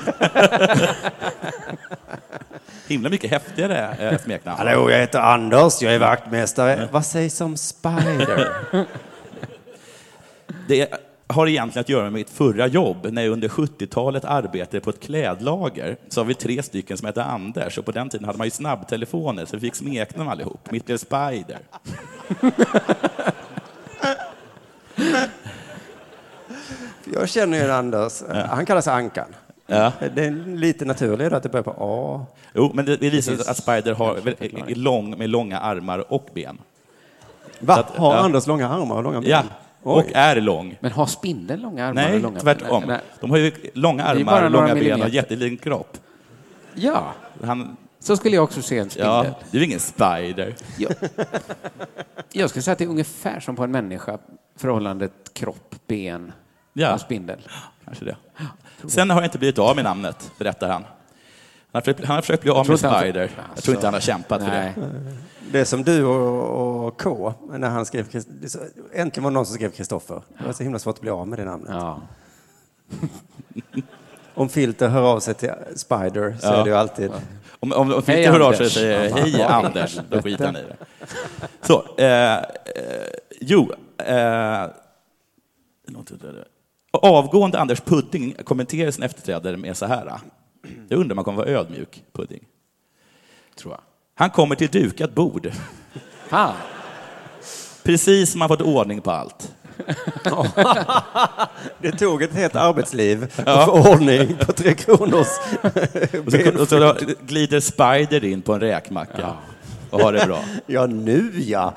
Himla mycket häftigare eh, smeknamn. Hallå, jag heter Anders, jag är vaktmästare. Vad sägs om Spider? Det har egentligen att göra med mitt förra jobb. När jag under 70-talet arbetade på ett klädlager så har vi tre stycken som hette Anders och på den tiden hade man ju snabbtelefoner så vi fick smeknamn allihop. Mitt blev Spider. Jag känner ju Anders. Han kallar sig Ankan. Ja. Det är lite naturligt att det börjar på A. Jo, men det, det visar sig att Spider har, är lång, med långa armar och ben. Va? Att- har ja. Anders långa armar och långa ben? Ja, och Oj. är lång. Men har spindeln långa armar Nej, och långa tvärtom. Nej. De har ju långa armar, långa ben och jätteliten kropp. Ja, Han, så skulle jag också se en spindel. ja, det är ingen spider. Jag, jag skulle säga att det är ungefär som på en människa, förhållandet kropp, ben Ja. och spindel. Kanske det. Sen har jag inte blivit av med namnet, berättar han. Han har försökt, han har försökt bli av med Spider. Jag tror inte han har kämpat för Nej. det. Det är som du och, och K, när han skrev... Äntligen var det någon som skrev Kristoffer. Det var så himla svårt att bli av med det namnet. Ja. Om Filter hör av sig till Spider så Ja. är det ju alltid... Om, om, om Hej, Fritte hör av sig och Anders. säger hej. Anders, då skiter han i det. Så, eh, eh, jo. Eh, avgående Anders Pudding kommenterar sin efterträdare med så här. Jag undrar om man kommer vara ödmjuk, Pudding. Tror jag. Han kommer till dukat bord. Fan. Precis som han fått ordning på allt. Det tog ett helt arbetsliv att få ordning på Tre Kronors Och så, och så glider Spider in på en räkmacka och har det bra. Ja, nu ja.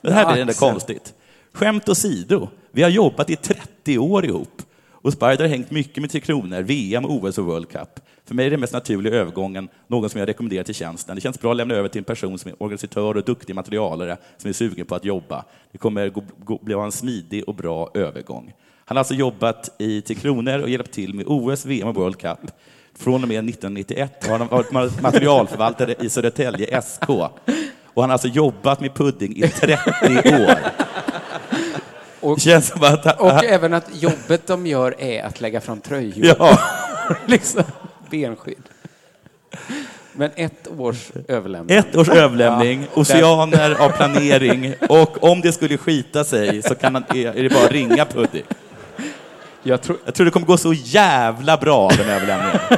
Det här blir ändå konstigt. Skämt åsido, vi har jobbat i 30 år ihop. Och Spider har hängt mycket med Tre Kronor, VM, OS och World Cup. För mig är det mest naturliga övergången någon som jag rekommenderar till tjänsten. Det känns bra att lämna över till en person som är organisatör och duktig materialare som är sugen på att jobba. Det kommer bli en smidig och bra övergång. Han har alltså jobbat i Tre Kronor och hjälpt till med OS, VM och World Cup. Från och med 1991 har han varit materialförvaltare i Södertälje SK. Och han har alltså jobbat med pudding i 30 år. Och, Det känns som att... och även att jobbet de gör är att lägga fram tröjor. ja, liksom benskydd. Men ett års överlämning. ett års överlämning, Ja, oceaner av planering och om det skulle skita sig så kan han, är det bara att ringa Pudding. Jag tror, Jag tror det kommer gå så jävla bra, den överlämningen.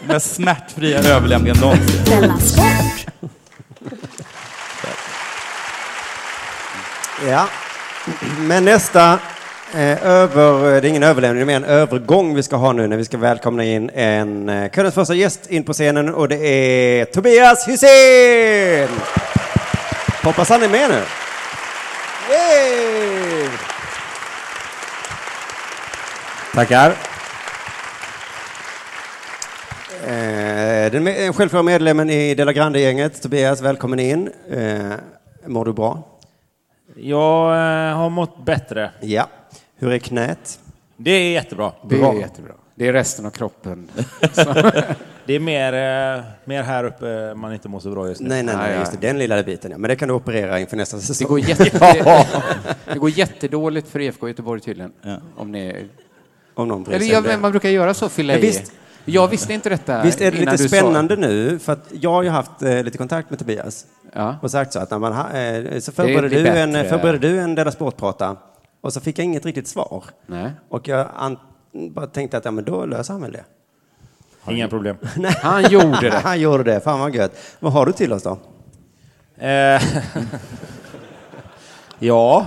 Den mest smärtfria överlämningen någonsin. Ja, Men nästa eh, över, det är ingen överlämning, det är mer en övergång vi ska ha nu när vi ska välkomna in en eh, kvällens första gäst in på scenen och det är Tobias Hysén! Hoppas han är med nu. Yay! Tackar. Eh, den med- självklara medlemmen i Dela Grande-gänget, Tobias, välkommen in. Eh, mår du bra? Jag eh, har mått bättre. Ja. Hur är knät? Det är jättebra. Det Bra. är jättebra. Det är resten av kroppen. Det är mer, eh, mer här uppe man inte mår så bra just nu. Nej, nej, nej, just det, den lilla biten. Ja. Men det kan du operera inför nästa Det säsong. går, jätte, det går jättedåligt för IFK Göteborg tydligen. Ja. Om ni, Om någon bryr eller sig om det. men man brukar göra så, fylla Ja, i. visst. Jag visste inte detta Visst är det innan lite du sa- spännande nu? För att jag har ju haft eh, lite kontakt med Tobias Ja. och sagt så att när man eh, så förberedde du, en, bättre. förberedde du en Della Sport-prata och så fick jag inget riktigt svar. Nej. Och jag an, bara tänkte att ja, men då löser han väl det. Inga problem. Han gjorde det. Han gjorde det, fan vad gött. Vad har du till oss då? Eh, ja,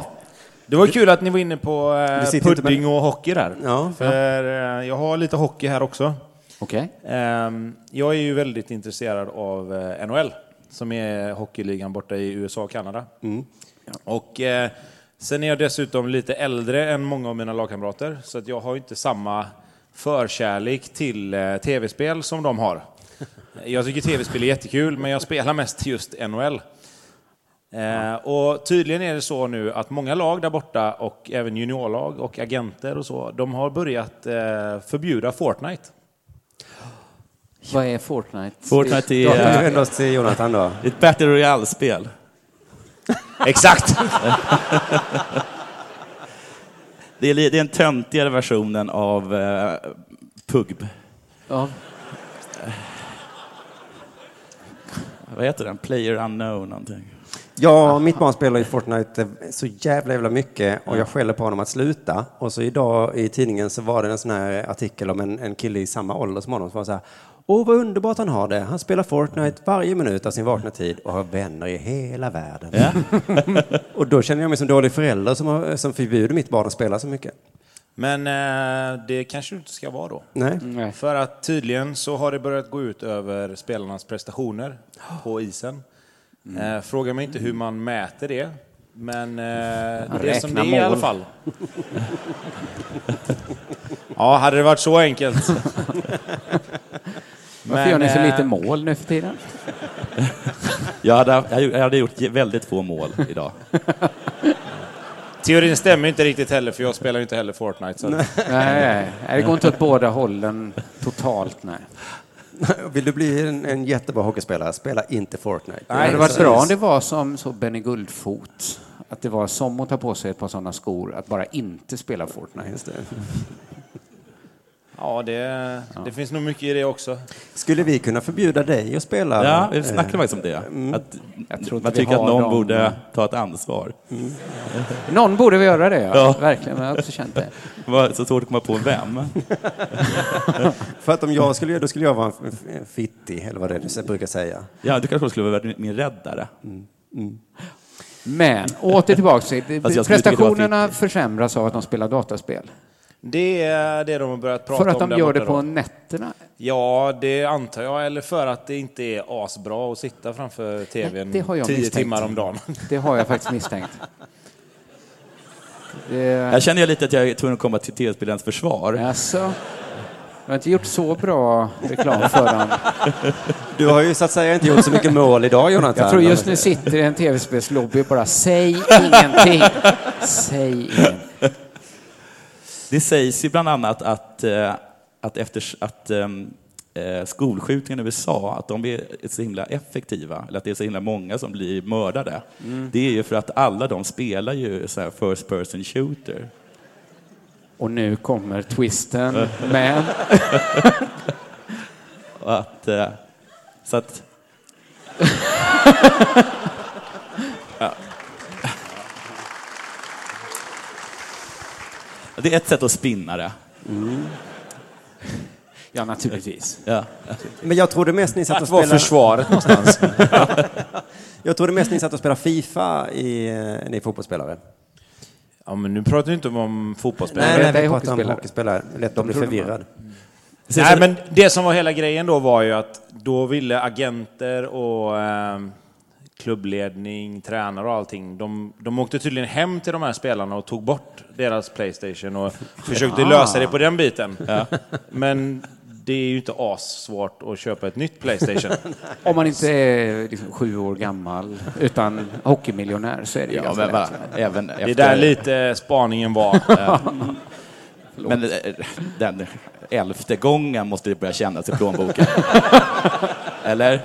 det var kul att ni var inne på eh, pudding med- och hockey där. Ja. För eh, jag har lite hockey här också. Okej. Ehm, jag är ju väldigt intresserad av eh, NHL, som är hockeyligan borta i USA och Kanada. Och eh, sen är jag dessutom lite äldre än många av mina lagkamrater, så att jag har inte samma förkärlek till eh, tv-spel som de har. Jag tycker tv-spel är jättekul, men jag spelar mest just NHL. Eh, och tydligen är det så nu att många lag där borta och även juniorlag och agenter och så, de har börjat eh, förbjuda Fortnite. Vad är Fortnite? Fortnite är vänder eh, vi oss till Jonathan då. ett Battle Royale-spel. Exakt! Det är, det är den töntigare versionen av eh, PUGB. Ja. Vad heter den? Player Unknown någonting. Ja, mitt barn spelar ju Fortnite så jävla jävla mycket och jag skäller på honom att sluta. Och så idag i tidningen så var det en sån här artikel om en, en kille i samma ålder som honom som var så här. Åh, vad underbart han har det. Han spelar Fortnite varje minut av sin vakna tid och har vänner i hela världen. Ja. Och då känner jag mig som dålig förälder som, har, som förbjuder mitt barn att spela så mycket. Men eh, det kanske du inte ska vara då. Nej. Nej. För att tydligen så har det börjat gå ut över spelarnas prestationer på isen. Eh, fråga mig inte hur man mäter det, men eh, det är som det är i alla fall. ja, hade det varit så enkelt. Varför gör ni så eh, lite mål nu för tiden? Jag hade, jag hade gjort väldigt få mål idag. Teorin stämmer inte riktigt heller, för jag spelar ju inte heller Fortnite. Så Nej, nej, nej, det går inte åt båda hållen totalt. Nej. Vill du bli en, en jättebra hockeyspelare, spela inte Fortnite. Det hade varit bra om det var som så Benny Guldfot. Att det var som att ta på sig ett par sådana skor, att bara inte spela Fortnite. Det. ja, det, det finns nog mycket i det också. Skulle vi kunna förbjuda dig att spela? Ja, vi eh, snackade faktiskt om det. Att Jag tror inte man vi tycker att någon dem. borde ta ett ansvar. Någon borde väl göra det, ja. Ja. Verkligen, jag har också känt det. Det var så svårt att komma på vem. För att om jag skulle göra då skulle jag vara en f- en fittig, eller vad det är du brukar säga. Ja, du kanske skulle vara min räddare. Men åter tillbaka det var prestationerna försämras av att de spelar dataspel. Det är det de har börjat prata För att om de där gör det på då. nätterna. Ja, det antar jag. Eller för att det inte är asbra att sitta framför tvn det har jag tio misstänkt. timmar om dagen. Det har jag faktiskt misstänkt. Det... Jag känner ju lite att jag är tvungen att komma till tv-spelarens försvar. Alltså, du har inte gjort så bra reklam för dem. Du har ju så att säga inte gjort så mycket mål idag, Jonathan. Jag tror just nu sitter i en tv-spelslobby och bara säg ingenting. Säg ingenting. Det sägs ju bland annat att, eh, att efter att ehm, eh, skolskjutningarna i USA, att de är så himla effektiva, eller att det är så himla många som blir mördade. Det är ju för att alla de spelar ju så här first person shooter. Och nu kommer twisten. Och att, eh, så att... ja. Det är ett sätt att spinna det. Ja, naturligtvis. Ja. Men jag trodde mest ni satt och Var spelade... försvaret någonstans? Jag trodde mest ni satt och spelade Fifa i, eh, ni fotbollsspelare. Ja, men nu pratar vi inte om fotbollsspelare. Nej, nej, vi pratar om hockeyspelare. Lätt att bli förvirrad. Nej, men det som var hela grejen då var ju att då ville agenter och eh, klubbledning, tränare och allting, de, de åkte tydligen hem till de här spelarna och tog bort deras Playstation och försökte lösa det på den biten. Men det är ju inte assvårt att köpa ett nytt Playstation. Om man inte är liksom sju år gammal, utan hockeymiljonär, så är det ju Ja, ganska men lätt. även Det efter... är där lite spaningen var. Men eh, den elfte gången måste det börja kännas i plånboken. Eller?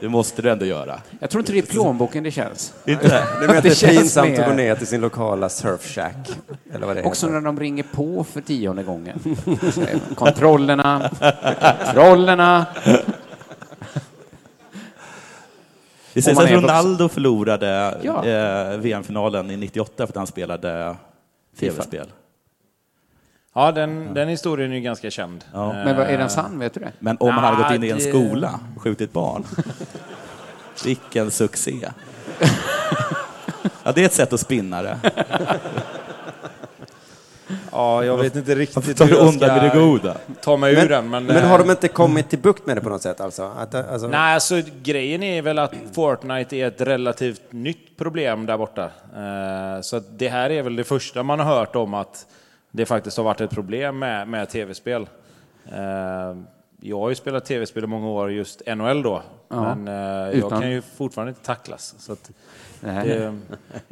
Det måste du ändå göra. Jag tror inte det är i plånboken det känns. Inte det? Det är mer att det är känns pinsamt mer- att gå ner till sin lokala surfshack. Eller vad det Också heter. när de ringer på för tionde gången. Kontrollerna, kontrollerna. Det sägs att. Ronaldo förlorade Ja. eh, VM-finalen i 98 för att han spelade tv-spel. Ja, den, den historien är ju ganska känd. Ja. Men vad, är den sann, vet du det? Men om han hade gått in i en det- skola och skjutit barn. Vilken succé. Ja, det är ett sätt att spinna det. Ja, jag vet inte Varför riktigt tar hur du jag undan med det goda? ta mig ur Men, den. Men, men har eh, de inte kommit till bukt med det på något sätt? Alltså? Att, alltså Nej, alltså grejen är väl att Fortnite är ett relativt nytt problem där borta. Eh, Så att det här är väl det första man har hört om att det faktiskt har varit ett problem med, med tv-spel. Eh, Jag har ju spelat tv-spel i många år, just NHL då, Ja, men eh, jag utan- kan ju fortfarande inte tacklas. Så att Nej. det,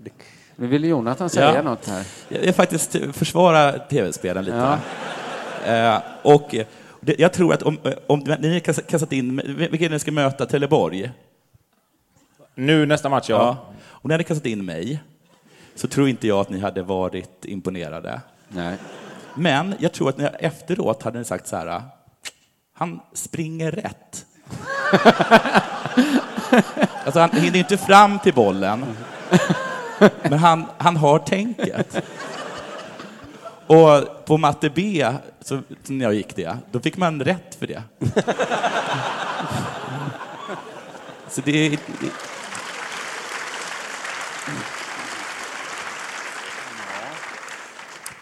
Nu ville Jonathan säga Ja. något här. Jag vill faktiskt försvara tv-spelen lite. Ja. Eh, och det, jag tror att om, om ni kastat in, vilka ni ska möta? Trelleborg? nu nästa match, ja. Ja. Om ni hade kastat in mig så tror inte jag att ni hade varit imponerade. Nej. Men jag tror att ni efteråt hade ni sagt så här, han springer rätt. alltså han hinner inte fram till bollen, men han, han har tänket. Och på matte B, så, när jag gick det, då fick man rätt för det. Så det är...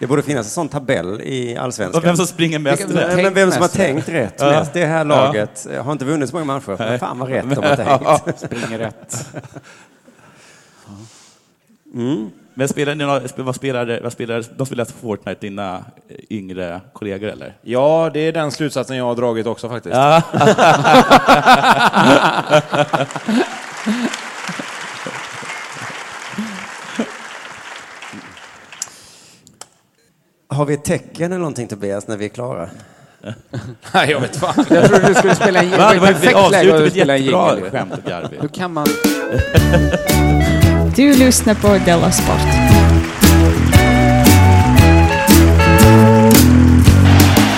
Det borde finnas en sån tabell i allsvenskan. Vem som springer mest Vilka- rätt. Men vem som har tänkt rätt Ja. mest. Det här laget eh, har inte vunnit så många matcher. Men fan vad rätt de har tänkt. Springer rätt. Men spelar ni, några- vad spelar, vad spelar, de spelar Fortnite, dina eh, yngre kollegor eller? Ja, det är den slutsatsen jag har dragit också faktiskt. Har vi ett tecken eller någonting Tobias när vi är klara? Nej, jag vet fan. Jag trodde du skulle spela en Va, det var ett perfekt läge att spela en jingel. skämt och Garbi. Hur kan man... Du lyssnar på Della Sport.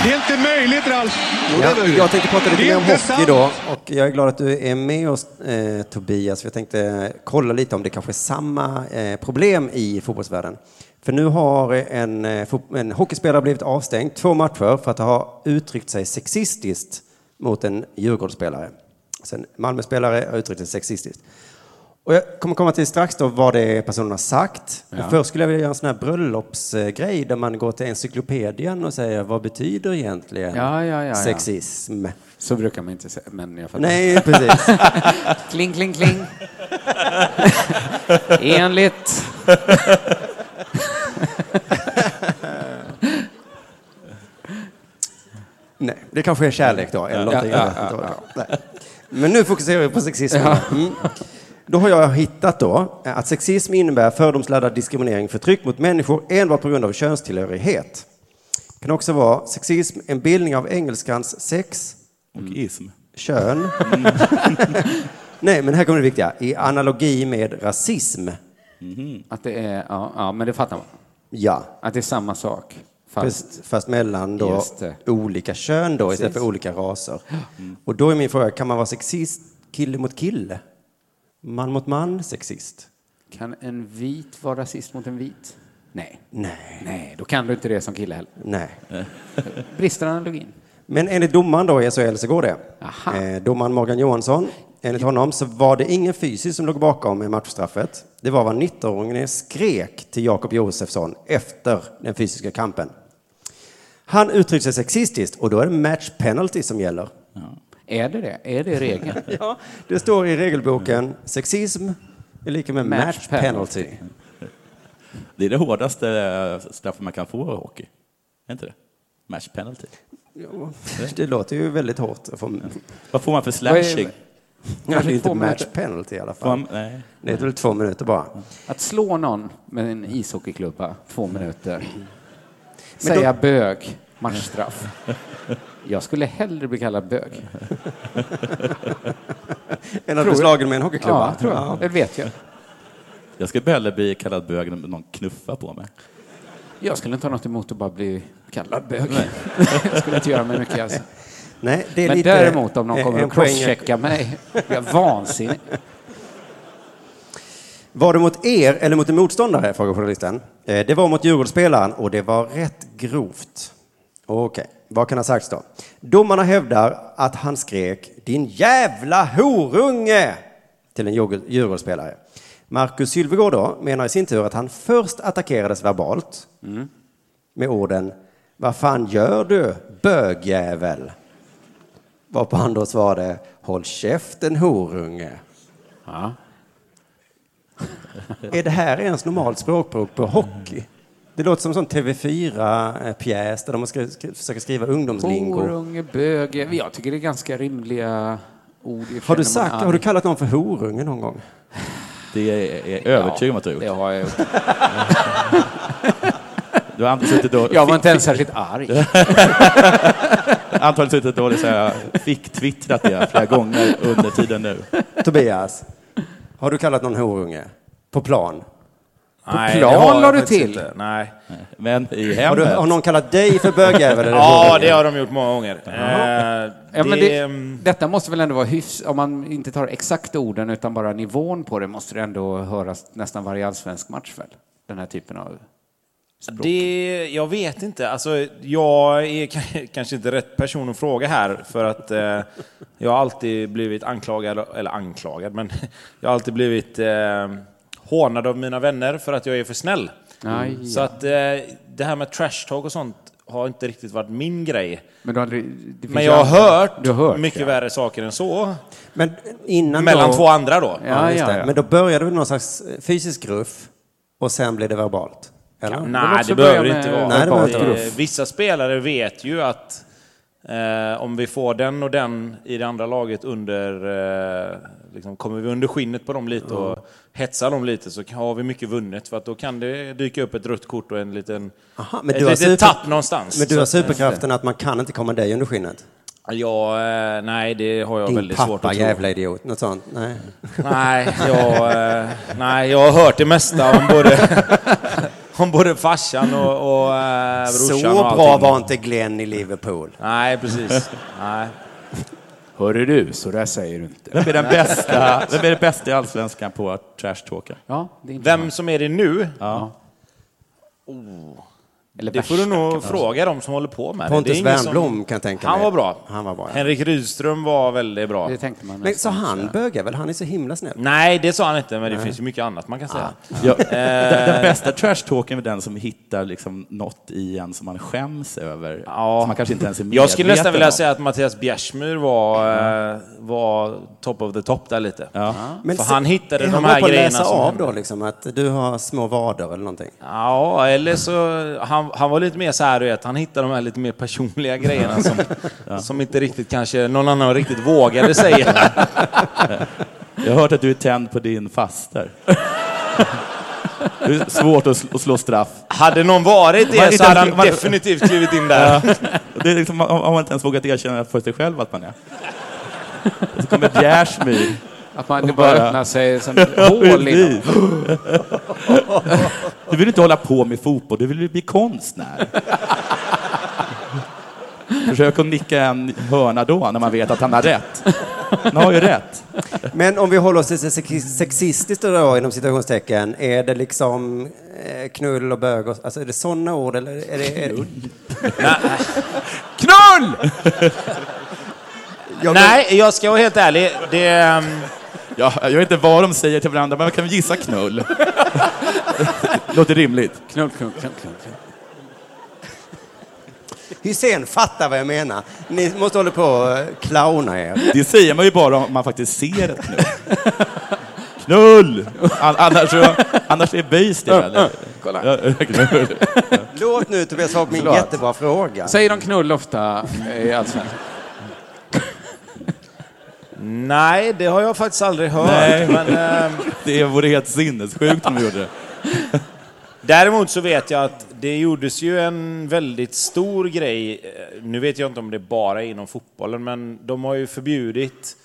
Det är inte möjligt, Ralf. Ja, jag tänkte prata lite Det är mer om hockey då. Och jag är glad att du är med oss eh, Tobias. Jag tänkte kolla lite om det kanske är samma eh, problem i fotbollsvärlden. För nu har en, eh, en hockeyspelare blivit avstängd två matcher för att ha uttryckt sig sexistiskt mot en Djurgårdsspelare. Alltså en Malmöspelare har uttryckt sig sexistiskt. Och jag kommer komma till strax då vad det är personen har sagt. Men först skulle jag vilja göra en sån här bröllopsgrej där man går till encyklopedien och säger vad betyder egentligen Ja, ja, ja, ja. sexism? Så brukar man inte säga, men jag fattar. Nej, precis. Kling, kling, kling. Enligt... Nej, det kanske är kärlek då, eller Ja, ja, ja. Nej. Men nu fokuserar vi på sexismen. Mm. Då har jag hittat då att sexism innebär fördomsladdad diskriminering, förtryck mot människor enbart på grund av könstillhörighet. Det kan också vara sexism, en bildning av engelskans sex, Och ism. kön. Nej, men här kommer det viktiga. I analogi med rasism. Att det är... Ja, ja, men det fattar man. Ja, Att det är samma sak. Fast... fast, fast mellan då olika kön då, istället för olika raser. Och då är min fråga, kan man vara sexist kille mot kille? Man mot man sexist? Kan en vit vara rasist mot en vit? Nej. Nej. Nej, då kan du inte det som kille heller. Nej. Brister analogin? Men enligt domaren då i SHL så går det. Aha. Eh, domaren Morgan Johansson Enligt honom så var det ingen fysiskt som låg bakom med matchstraffet. Det var vad 19-åringen skrek till Jakob Josefsson efter den fysiska kampen. Han uttryckte sig sexistiskt och då är det match penalty som gäller. Är det det? Är det regeln? Ja, det står i regelboken sexism är lika med match, Match penalty. penalty. Det är det hårdaste eh, straffet man kan få i hockey. Är inte det? Match penalty. Ja, det låter ju väldigt hårt. Vad får man för slashing? Ja, det är två inte match penalty i alla fall. man, nej. Det är väl två minuter bara. Att slå någon med en ishockeyklubba, två minuter. Men Säga bög, matchstraff. Jag skulle hellre bli kallad bög. Än att bli jag. slagen med en hockeyklubba. Ja, tror jag. Det vet jag. Jag skulle hellre bli kallad bög än någon knuffar på mig. Jag skulle inte ha något emot att bara bli kallad bög. jag skulle inte göra mig mycket alltså. Nej, det är Men lite däremot om någon en- kommer och crosschecka mig, jag vansinnig. Var det mot er eller mot en motståndare? Frågar journalisten. Eh, Det var mot Djurgårdsspelaren och det var rätt grovt. Okej, vad kan ha sagts då? Domarna hävdar att han skrek din jävla horunge till en Djurgård- Djurgårdsspelare. Marcus Sylvegård då menar i sin tur att han först attackerades verbalt med orden Vad fan gör du, bögjävel? Varpå han då svarade Håll käften horunge. Ja. Är det här ens normalt språkbruk på hockey? Det låter som en sån TV4-pjäs där de ska skri- försöka skriva ungdomslingo. Horunge, bög. Jag tycker det är ganska rimliga ord. Har du, sagt, har du kallat någon för horunge någon gång? Det är jag övertygad om att du har Det gjort. har jag gjort. Du har antagligen suttit och, Jag var inte ens särskilt arg. antagligen suttit och så här, fick twittrat det flera gånger under tiden nu. Tobias, har du kallat någon horunge? På plan? Nej, plan det har jag la du faktiskt till. Inte. Nej. Men i Har, du, hemmet. har någon kallat dig för bögjävel? eller Ja, horunge? det har de gjort många gånger. Eh, Ja, men det, det, mm, detta måste väl ändå vara hyfs... Om man inte tar exakt orden utan bara nivån på det måste det ändå höras nästan varje allsvensk match väl? Den här typen av språk. Det, jag vet inte. Alltså, jag är kanske inte rätt person att fråga här, för att eh, jag har alltid blivit anklagad, eller anklagad, men jag har alltid blivit eh, hånad av mina vänner för att jag är för snäll. Aj. Så att eh, det här med trash talk och sånt har inte riktigt varit min grej. Men, du aldrig- Men jag har hört, Du har hört mycket ja. värre saker än så. Men innan Mellan då, två andra då. Ja, just ja, det. ja. Men då började det någon slags eh, fysisk gruff och sen blev det verbalt? Eller? vill Nej, det behöver det inte med vara. Nej, det behöver Det- vara. Vissa spelare vet ju att eh, om vi får den och den i det andra laget under... Eh, liksom, kommer vi under skinnet på dem lite och hetsar dem lite så har vi mycket vunnet. För att då kan det dyka upp ett rött kort och en liten... Aha, men ett du har super- tapp någonstans. Men du har superkraften att man kan inte komma dig under skinnet? Ja, eh, nej, det har jag Din väldigt svårt pappa, att tro. jävla idiot. Något sånt? Nej. Nej, jag, eh, nej, jag har hört det mesta om både, om både farsan och, och eh, brorsan Så och bra var inte Glenn i Liverpool. Nej, precis. Nej. Hörru du, så där säger du inte. Vem är den bästa, vem är det bästa i Allsvenskan på att trash-talka? Ja, Vem som är det nu? Ja. Eller Det får du nog fråga dem som håller på med det. det. Pontus ingen som- Wernbloom kan jag tänka Han mig. var bra. Han var bra, ja. Henrik Rydström var väldigt bra. Det tänkte man Men så nästan. han bögjävel, han är så himla snäll. Nej, det sa han inte, men det finns ju mycket annat man kan säga. Ja, den, den bästa trash-talken är den som hittar liksom något i en som man skäms över. Ja. Som man kanske inte ens är medveten Jag skulle nästan vilja säga att Mattias Bjärsmyr var, eh, var top of the top där lite. Ja. Men För se- han hittade de han här bra på att grejerna läsa som av då, liksom, att du har små vader eller någonting? Ja, eller så... Han, han var lite mer så här, du vet, han hittade de här lite mer personliga grejerna som, som inte riktigt kanske någon annan riktigt vågade säga. Jag har hört att du är tänd på din faster. Det är svårt att sl- att slå straff. Hade någon varit det så hade han man- definitivt klivit in där. Det är liksom, har man inte ens vågat erkänna för sig själv att man är. Och så kommer Bjärsmyr. Att man bara bara- öppnar sig som hål. Du vill inte hålla på med fotboll, du vill bli konstnär. Försök att nicka en hörna då, när man vet att han har rätt. Han har ju rätt. Men om vi håller oss till sexistiskt då, inom citationstecken, är det liksom eh, knull och bög? Och, alltså är det sådana ord eller är det... Är det Knull! Jag- Nej, jag ska vara helt ärlig. Det, ehm, Ja, jag vet inte vad de säger till varandra, men man kan gissa knull. Låter rimligt. Knull, knull, knull, knull. Hysén fattar vad jag menar. Ni måste hålla på och eh, clowna er. Det säger man ju bara om man faktiskt ser ett knull. Knull! An- Annars, annars är böjs det väl? Kolla. Knull. Låt nu Tobias svara på min Förlåt. jättebra fråga. Säger de knull ofta i Allsvenskan? nej, det har jag faktiskt aldrig hört. Nej. Men, ehm, Det vore helt sinnessjukt om de gjorde det. Däremot så vet jag att det gjordes ju en väldigt stor grej, eh, nu vet jag inte om det bara är inom fotbollen, men de har ju förbjudit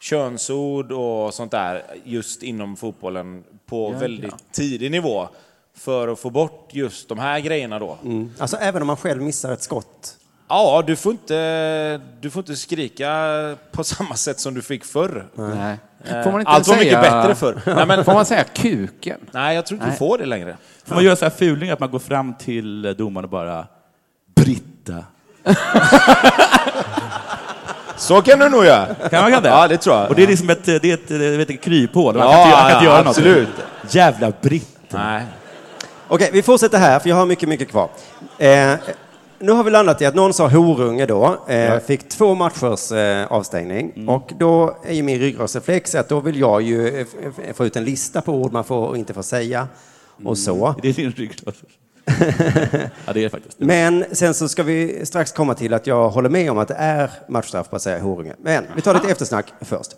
könsord och sånt där just inom fotbollen på väldigt tidig nivå för att få bort just de här grejerna då. Alltså även om man själv missar ett skott. Ja, du får, inte, du får inte skrika på samma sätt som du fick förr. Nej. Eh, Får man inte Allt var mycket säga- bättre förr. Nej, men, Får man säga kuken? nej, jag tror inte du Nej. får det längre. Får man göra så här fuling att man går fram till domaren och bara Britta. Så kan du nog göra. Kan man kan det? Ja, det tror jag. Och det är liksom ett, det är ett, det är ett kryphål. Man Ja, kan inte, man kan inte ja, göra absolut. något. Jävla Britta. Nej. Okej, vi fortsätter här, för jag har mycket, mycket kvar. Eh, nu har vi landat i att någon sa horunge då, eh, fick två matchers eh, avstängning. Och då är ju min ryggradsreflex att då vill jag ju eh, f- få ut en lista på ord man får och inte får säga. Och så. Det är din ryggrad. ja, det är det faktiskt. Men sen så ska vi strax komma till att jag håller med om att det är matchstraff på att säga horunge. Men vi tar lite eftersnack först.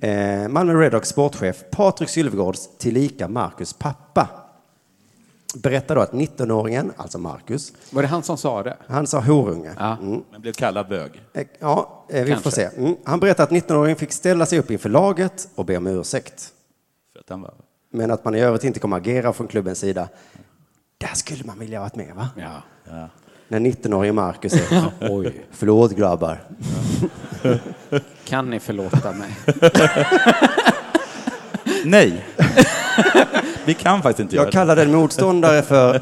Eh, Malmö Redhawks sportchef Patrik Sylvegårds tillika Marcus pappa berättar då att 19-åringen, alltså Marcus, Var det han som sa det? han sa horunge. Ja. Mm. Men blev kallad bög. Eh, Ja, eh, vi får Kanske. se. Mm. Han berättar att 19-åringen fick ställa sig upp inför laget och be om ursäkt. För att han var... Men att man i övrigt inte kommer agera från klubbens sida. Där skulle man vilja ha varit med, va? Ja. När 19-årige Marcus är... Oj. Förlåt grabbar. Kan ni förlåta mig? Nej! Vi kan faktiskt inte göra Jag kallade en motståndare för...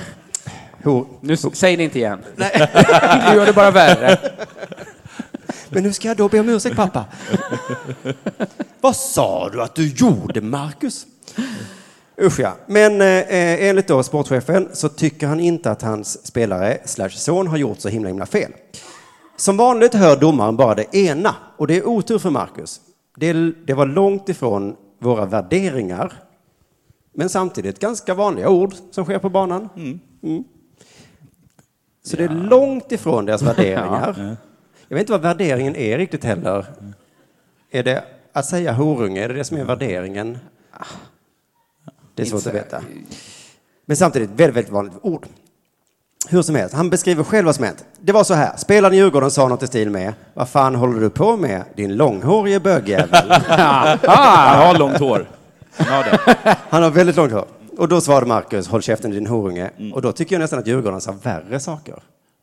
Hor. Nu, s- säg det inte igen. Nej. Du gör det bara värre. Men hur ska jag då be om ursäkt, pappa? Vad sa du att du gjorde, Marcus? Usch ja. Men eh, enligt då sportchefen så tycker han inte att hans spelare slash son har gjort så himla himla fel. Som vanligt hör domaren bara det ena och det är otur för Marcus. Det, det var långt ifrån våra värderingar men samtidigt ganska vanliga ord som sker på banan. Mm. Så det är långt ifrån deras värderingar. Jag vet inte vad värderingen är riktigt heller. Är det att säga horunge, är det det som är värderingen? Det är svårt att veta. Men samtidigt väldigt, väldigt vanligt ord. Hur som helst, han beskriver själv vad som hänt. Det var så här, spelaren i Djurgården sa något i stil med Vad fan håller du på med, din långhårige bögjävel? Han har långt hår. Han har det. Han har väldigt långt hår. Och då svarade Marcus, håll käften din horunge. Och då tycker jag nästan att Djurgården sa värre saker.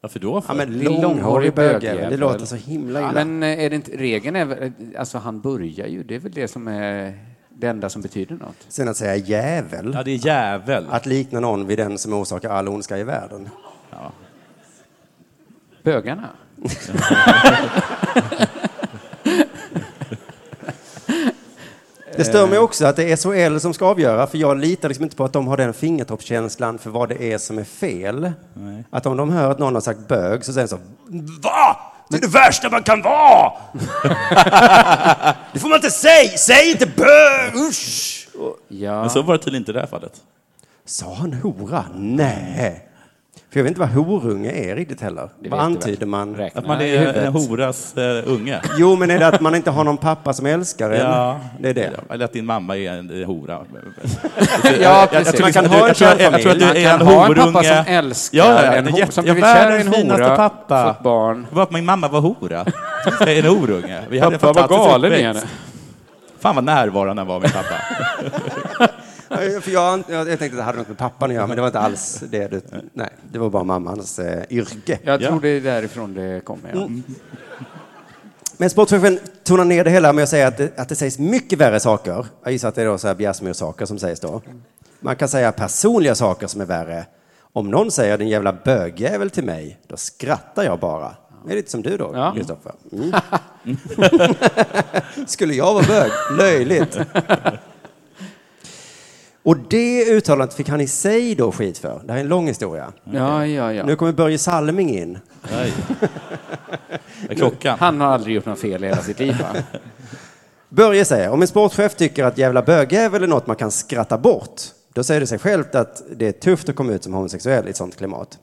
Varför då? För? Ja, men långhårig långhårig bögjävel, bögjävel. det låter så himla illa. Men eh, är det inte, regeln är väl, alltså han börjar ju, det är väl det som är det enda som betyder något. Sen att säga jävel, Ja, det är jävel. att likna någon vid den som orsakar all ondska i världen. Bögarna? Det stör mig också att det är SHL som ska avgöra, för jag litar liksom inte på att de har den fingertoppskänslan för vad det är som är fel. Att om de hör att någon har sagt bög så säger de så VA? Det är det värsta man kan vara! det får man inte säga! Säg inte bög! Usch! Ja. Men så var det tydligen inte i det här fallet. Sa han hora? Nej. För jag vet inte vad horunge är riktigt heller. Det vad antyder man? Räkna Att man är en horas uh, unge. Jo, men är det att man inte har någon pappa som älskar en? Ja. Det är det. Eller att din mamma är en eh, hora. Ja, precis. Man kan liksom ha en du- jag tror- jag tror att du kärnfamilj. är Man en kan ha en pappa horunge. som älskar Ja, ja, en hora, som blivit kär i en hora, pappa. fått barn. Det var att min mamma var hora. En horunge. Vi hade Pappa var galen i henne. Fan vad närvarande han var, min pappa. Ja, För jag, jag, jag tänkte att det hade något med pappan att göra, men det var inte alls det. Du, nej, det var bara mammans eh, yrke. Jag Ja. tror det är därifrån det kommer. Ja. Men sportchefen tonar ner det hela med att säga att det, att det sägs mycket värre saker. Jag gissar att det är då så här Bjärsmyr-saker som sägs då. Man kan säga personliga saker som är värre. Om någon säger din jävla bögjävel till mig, då skrattar jag bara. det är lite som du då, Ja. Kristoffer. Mm. Skulle jag vara bög? Löjligt. Och det uttalandet fick han i sig då skit för. Det här är en lång historia. Ja, ja, ja. Nu kommer Börje Salming in. Nej. Klockan? Han har aldrig gjort något fel i hela sitt liv, va? Börje säger, om en sportchef tycker att jävla bögjävel är något man kan skratta bort, då säger det sig självt att det är tufft att komma ut som homosexuell i ett sånt klimat.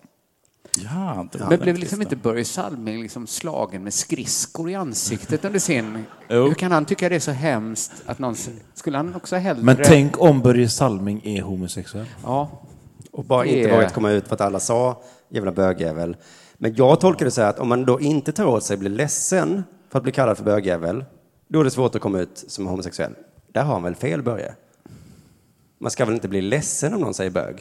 Ja, inte Men blev liksom inte Börje Salming liksom slagen med skridskor i ansiktet under sin... Jo. Hur kan han tycka det är så hemskt att någon... Skulle han också hellre... Men tänk om Börje Salming är homosexuell. Ja. Och bara Det inte är- vågat komma ut för att alla sa jävla bögjävel. Men jag tolkar det så här att om man då inte tar åt sig blir ledsen för att bli kallad för bögjävel, då är det svårt att komma ut som homosexuell. Där har han väl fel, Börje? Man ska väl inte bli ledsen om någon säger bög?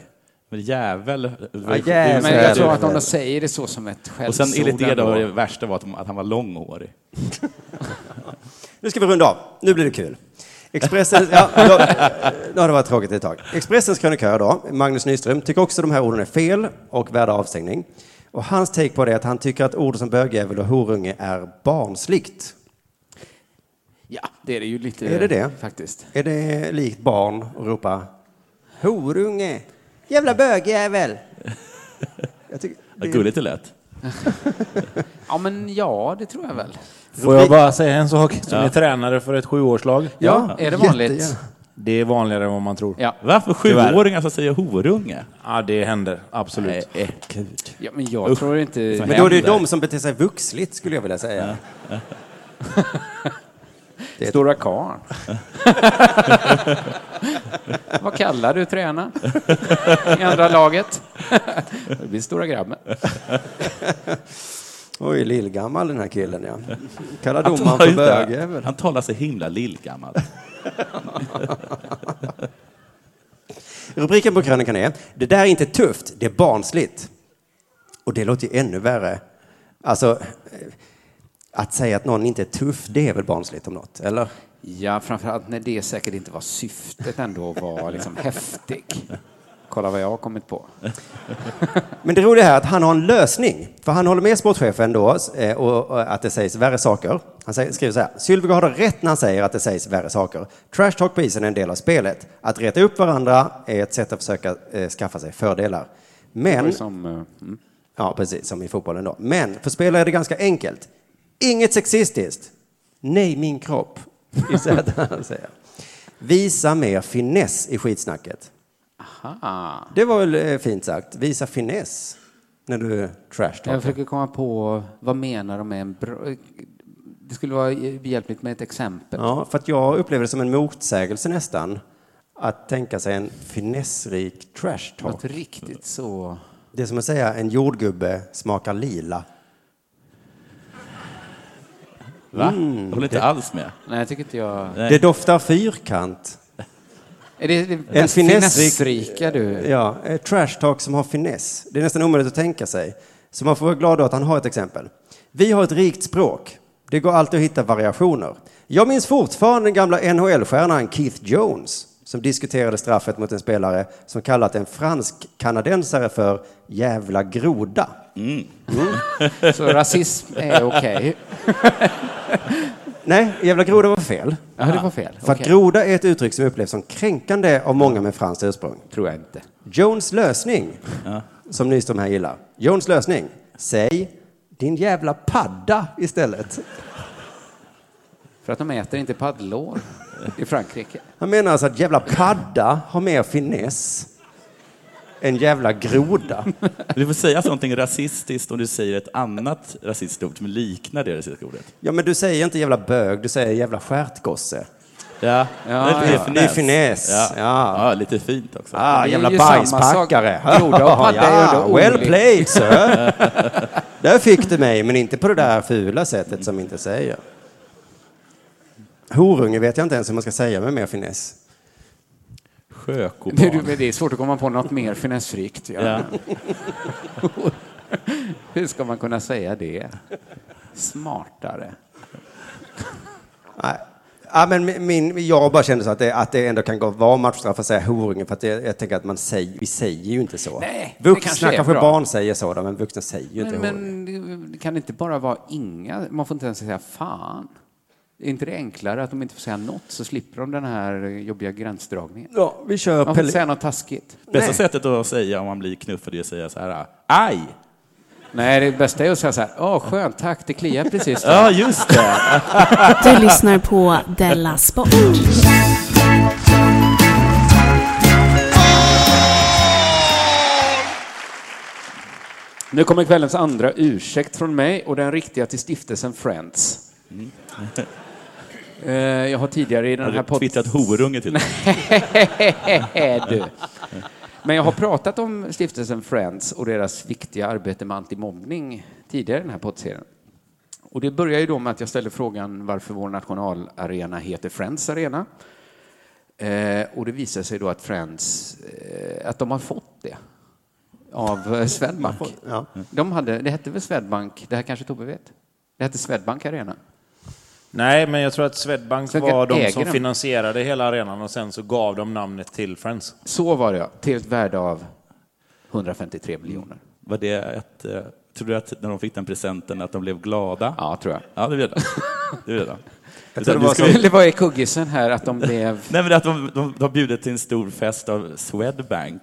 Men jävel. Ja, jävel. Men jag tror att om de säger det så som ett Och skällsord sen enligt det då, det värsta var att, att han var långhårig. Nu ska vi runda av. Nu blir det kul. Expressen, ja, då, då har det varit tråkigt ett tag. Expressens krönikör då, Magnus Nyström, tycker också de här orden är fel och värda avstängning. Och hans take på det är att han tycker att ord som bögjävel och horunge är barnsligt. Ja, det är det ju lite. Är det det? Faktiskt. Är det likt barn att ropa horunge, jävla bögjävel? Jag tycker, gulligt det lät. Ja, men ja, det tror jag väl. Får jag bara säga en sak som är tränare för ett sjuårslag? Ja, är det vanligt? jättegärna. Det är vanligare än vad man tror. Ja. Varför sjuåringar som säger horunge? Ja, det händer. Absolut. Nej, gud. ja, men jag tror inte... Men då är det ju de som beter sig vuxligt skulle jag vilja säga. Stora karln. Vad kallar du tränaren i andra laget? det blir stora grabben. Oj, lillgammal den här killen ja. Kallar domaren talar för bögjävel. Han talar så himla lillgammal. Rubriken på krönikan är Det där är inte tufft, det är barnsligt. Och det låter ju ännu värre. Alltså, att säga att någon inte är tuff, det är väl barnsligt om något, eller? Ja, framförallt när det säkert inte var syftet ändå att vara liksom häftig. Kolla vad jag har kommit på. Men det roliga är att han har en lösning. För han håller med sportchefen då, eh, och, att det sägs värre saker. Han skriver så här. Sylvegård har rätt när han säger att det sägs värre saker. Trash talk på isen är en del av spelet. Att reta upp varandra är ett sätt att försöka eh, skaffa sig fördelar. Men, Som, eh, mm. ja precis, som i fotbollen då. Men för spelare är det ganska enkelt. Inget sexistiskt. Nej, min kropp. Han säger. Visa mer finess i skitsnacket. Aha. Det var väl eh, fint sagt. Visa finess när du trash Jag försöker komma på vad menar de med en bra... Det skulle vara hjälpligt med ett exempel. Ja, för att jag upplever det som en motsägelse nästan. Att tänka sig en finessrik trash talk. Något riktigt så... Det är som att säga en jordgubbe smakar lila. Va? Jag håller inte alls med. Nej, jag tycker inte jag... Nej. Det doftar fyrkant. Är det det En finessrika du... Ja, ett trash talk som har finess. Det är nästan omöjligt att tänka sig. Så man får vara glad att han har ett exempel. Vi har ett rikt språk. Det går alltid att hitta variationer. Jag minns fortfarande den gamla NHL-stjärnan Keith Jones som diskuterade straffet mot en spelare som kallat en fransk-kanadensare för jävla groda. Så rasism är okej. Nej, jävla groda var fel. Ja, det var fel. För att Okej. groda är ett uttryck som upplevs som kränkande av många med franskt ursprung. Tror jag inte. Jones lösning, som Nyström här gillar. Jones lösning, säg din jävla padda istället. För att de äter inte paddlår i Frankrike. Han menar alltså att jävla padda har mer finess än jävla groda. Du får säga någonting rasistiskt om du säger ett annat rasistiskt ord som liknar det rasistiska ordet. Ja, men du säger inte jävla bög, du säger jävla stjärtgosse. Ja, Ja, lite ja. Det är finess. Ja. Ja. Ja. lite fint också. Ah, Det är jävla bajspackare. är ja, well played, sir. där fick du mig, men inte på det där fula sättet som inte säger. Horunge vet jag inte ens hur man ska säga med mer finess. Det, Sjökopan. det är svårt att komma på något mer finessrikt. Ja. Ja. Hur ska man kunna säga det? Smartare. Nej, Ja, men min- jag bara kände så att det, att det ändå kan gå vara matchstraff att säga horungen för att det, jag tänker att man säger, vi säger ju inte så. Nej, det kanske vuxna kanske bra. barn säger så, då, men vuxna säger ju inte Men, horungen. men det kan det inte bara vara inga, man får inte ens säga fan. Är inte det enklare att de inte får säga något så slipper de den här jobbiga gränsdragningen? Ja, vi kör Man får Pelle. inte säga något taskigt. Bästa Nej. sättet att säga om man blir knuffad är att säga så här, aj! Nej, det bästa är att säga så här, åh skönt, tack, det kliar precis. där." Ja, just det. Du lyssnar på Della Sport. Nu kommer kvällens andra ursäkt från mig och den riktiga till stiftelsen Friends. Eh, Jag har tidigare i den Har här du podden... twittrat horunge till dig? du. Men jag har pratat om stiftelsen Friends och deras viktiga arbete med antimobbning tidigare i den här poddserien. Och det börjar ju då med att jag ställde frågan varför vår nationalarena heter Friends Arena. Eh, och det visar sig då att Friends, eh, att de har fått det av eh, Swedbank. Ja. De hade, det hette väl Swedbank, det här kanske Tobbe vet? Det hette Swedbank Arena. Nej, men jag tror att Swedbank Swedbank var de som den. finansierade hela arenan och sen så gav de namnet till Friends. Så var det ja, till ett värde av 153 miljoner. Var det ett... eh, Tror du att när de fick den presenten att de blev glada? Ja, tror jag. Ja, det blev det. Det blev det. Jag tror det var Det var i kuggisen här att de blev... Nej, men att de, de, bjudit till en stor fest av Swedbank.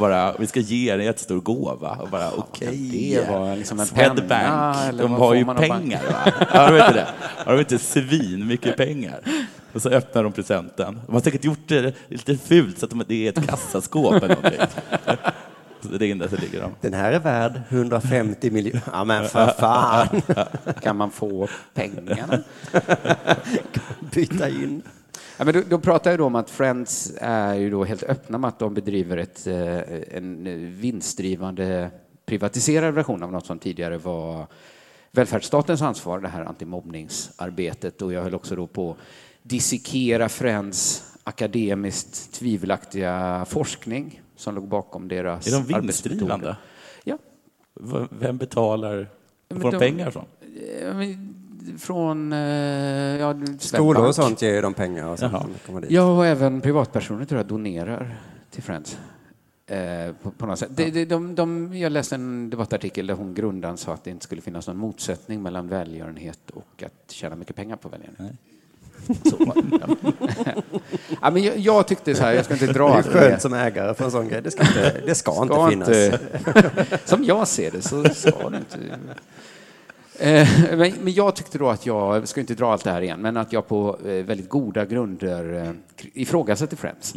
Bara, vi ska ge er en jättestor gåva. Och bara, okej. det vara liksom en penna, Swedbank, eller de vad har ju pengar va? Har de inte det? Har de inte svin mycket pengar? Och så öppnar de presenten. De har säkert gjort det lite fult så att de, det är ett kassaskåp eller någonting. Det är där så ligger de. Den här är värd 150 miljoner. Ja, men för fan. Kan man få pengarna? Byta in. Ja, men då, då pratar jag då om att Friends är ju då helt öppna med att de bedriver ett, eh, en vinstdrivande privatiserad version av något som tidigare var välfärdsstatens ansvar, det här antimobbningsarbetet. Och jag höll också då på att dissekera Friends akademiskt tvivelaktiga forskning som låg bakom deras Är de vinstdrivande? Ja. V- Vem betalar? Men Får de de- pengar från? Eh, men Från eh, ja, Skolor och sånt ger de pengar och sånt. Ja, och även privatpersoner tror jag donerar till Friends. Eh, på, på något sätt. De, de, de, de, jag läste en debattartikel där hon grundaren sa att det inte skulle finnas någon motsättning mellan välgörenhet och att tjäna mycket pengar på välgörenhet. Så det. Ja. men jag, jag tyckte så här, jag ska inte dra Det är skönt som ägare för en sån grej. Det ska inte, det ska inte Ska finnas. inte- som jag ser det så ska det inte. Eh, Men, men jag tyckte då att jag, jag ska inte dra allt det här igen, men att jag på eh, väldigt goda grunder eh, ifrågasätter Friends.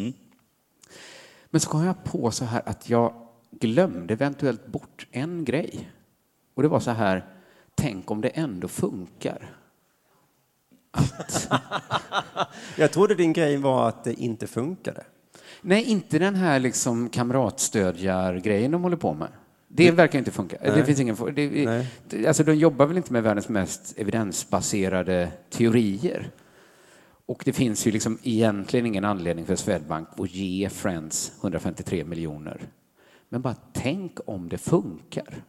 Men så kom jag på så här att jag glömde eventuellt bort en grej. Och det var så här, tänk om det ändå funkar. Jag trodde din grej var att det inte funkade. Nej, inte den här liksom kamratstödjargrejen de håller på med. Det verkar inte funka. Det finns ingen, det, alltså, de jobbar väl inte med världens mest evidensbaserade teorier. Och det finns ju liksom egentligen ingen anledning för Swedbank att ge Friends 153 miljoner. Men bara tänk om det funkar.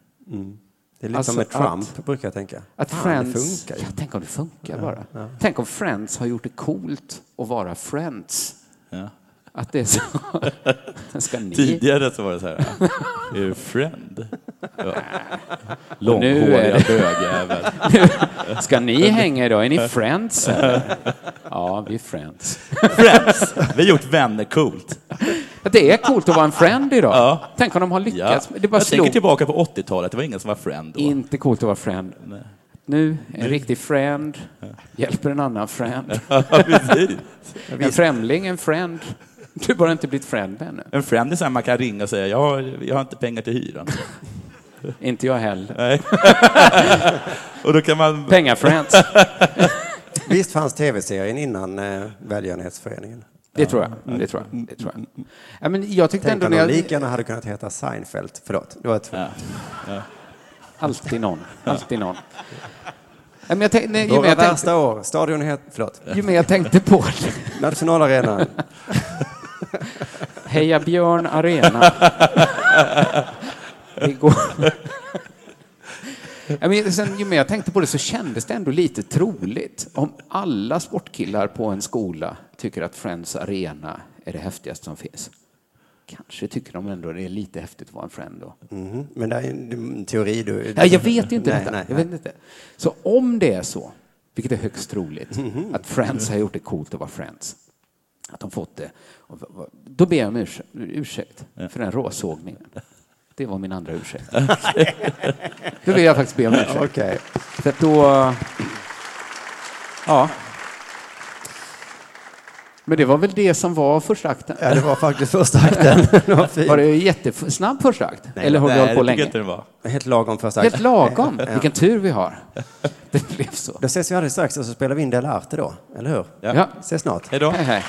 Det är lite Alltså som med Trump, att- brukar jag tänka. Att Fan, Friends, det funkar ja, tänk om det funkar bara. Tänk om Friends har gjort det coolt att vara Friends. Ja. Att det är så. Ska ni? Tidigare så var det så här, är du friend? Ja. Långhåriga bögjävel. Ska ni hänga idag? Är ni friends? Eller? Ja, vi är friends. Friends! Vi har gjort vänner coolt. Det är coolt att vara en friend idag. Ja. Tänk om de har Ja. lyckats. Det bara Jag tänker slog. tillbaka på 80-talet, det var ingen som var friend då. Inte coolt att vara friend. Nu, en riktig friend hjälper en annan friend. Ja. En främling, en friend. Du har bara inte blivit friend ännu. En friend är så här man kan ringa och säga, jag har, jag har inte pengar till hyran. Inte jag heller. Nej. och då kan man... Pengafriends. Visst fanns tv-serien innan eh, Välgörenhetsföreningen? Det tror jag. Det tror jag. Det tror jag. Ja, men jag tyckte Tänk ändå om när jag... lika gärna hade kunnat heta Seinfeld. Förlåt, det var ett... Ja. Alltid någon. Alltid någon. Ja, men jag tänk, nej, ju, Våra jag tänkte, värsta år. Stadion het... Förlåt. ju mer jag tänkte på det. Nationalarenan. Heja Björn Arena. Vi går... Jag men, sen, ju mer jag tänkte på det så kändes det ändå lite troligt. Om alla sportkillar på en skola tycker att Friends Arena är det häftigaste som finns. Kanske tycker de ändå det är lite häftigt att vara en friend då. Mhm. Men det är en teori du... Ja, jag vet inte Nej, detta. nej, jag nej. vet inte. Så om det är så, vilket är högst troligt, Mhm. att Friends har gjort det coolt att vara Friends, att de fått det, då ber jag om ursäkt, ursäkt för den råsågningen. Det var min andra ursäkt. då vill jag faktiskt be om ursäkt. Okej. För då... Ja. Men det var väl det som var första akten? Ja, det var faktiskt första akten. Det var. Var det jättesnabb första akt? Eller har vi Nej, hållit på länge? inte det var. Helt lagom första akten. Helt lagom. Vilken tur vi har. Det blev så. Då ses vi alldeles strax och så spelar vi in Del Arte då, eller hur? Ja. Ja. Ses snart. Hej då. Hej, hej.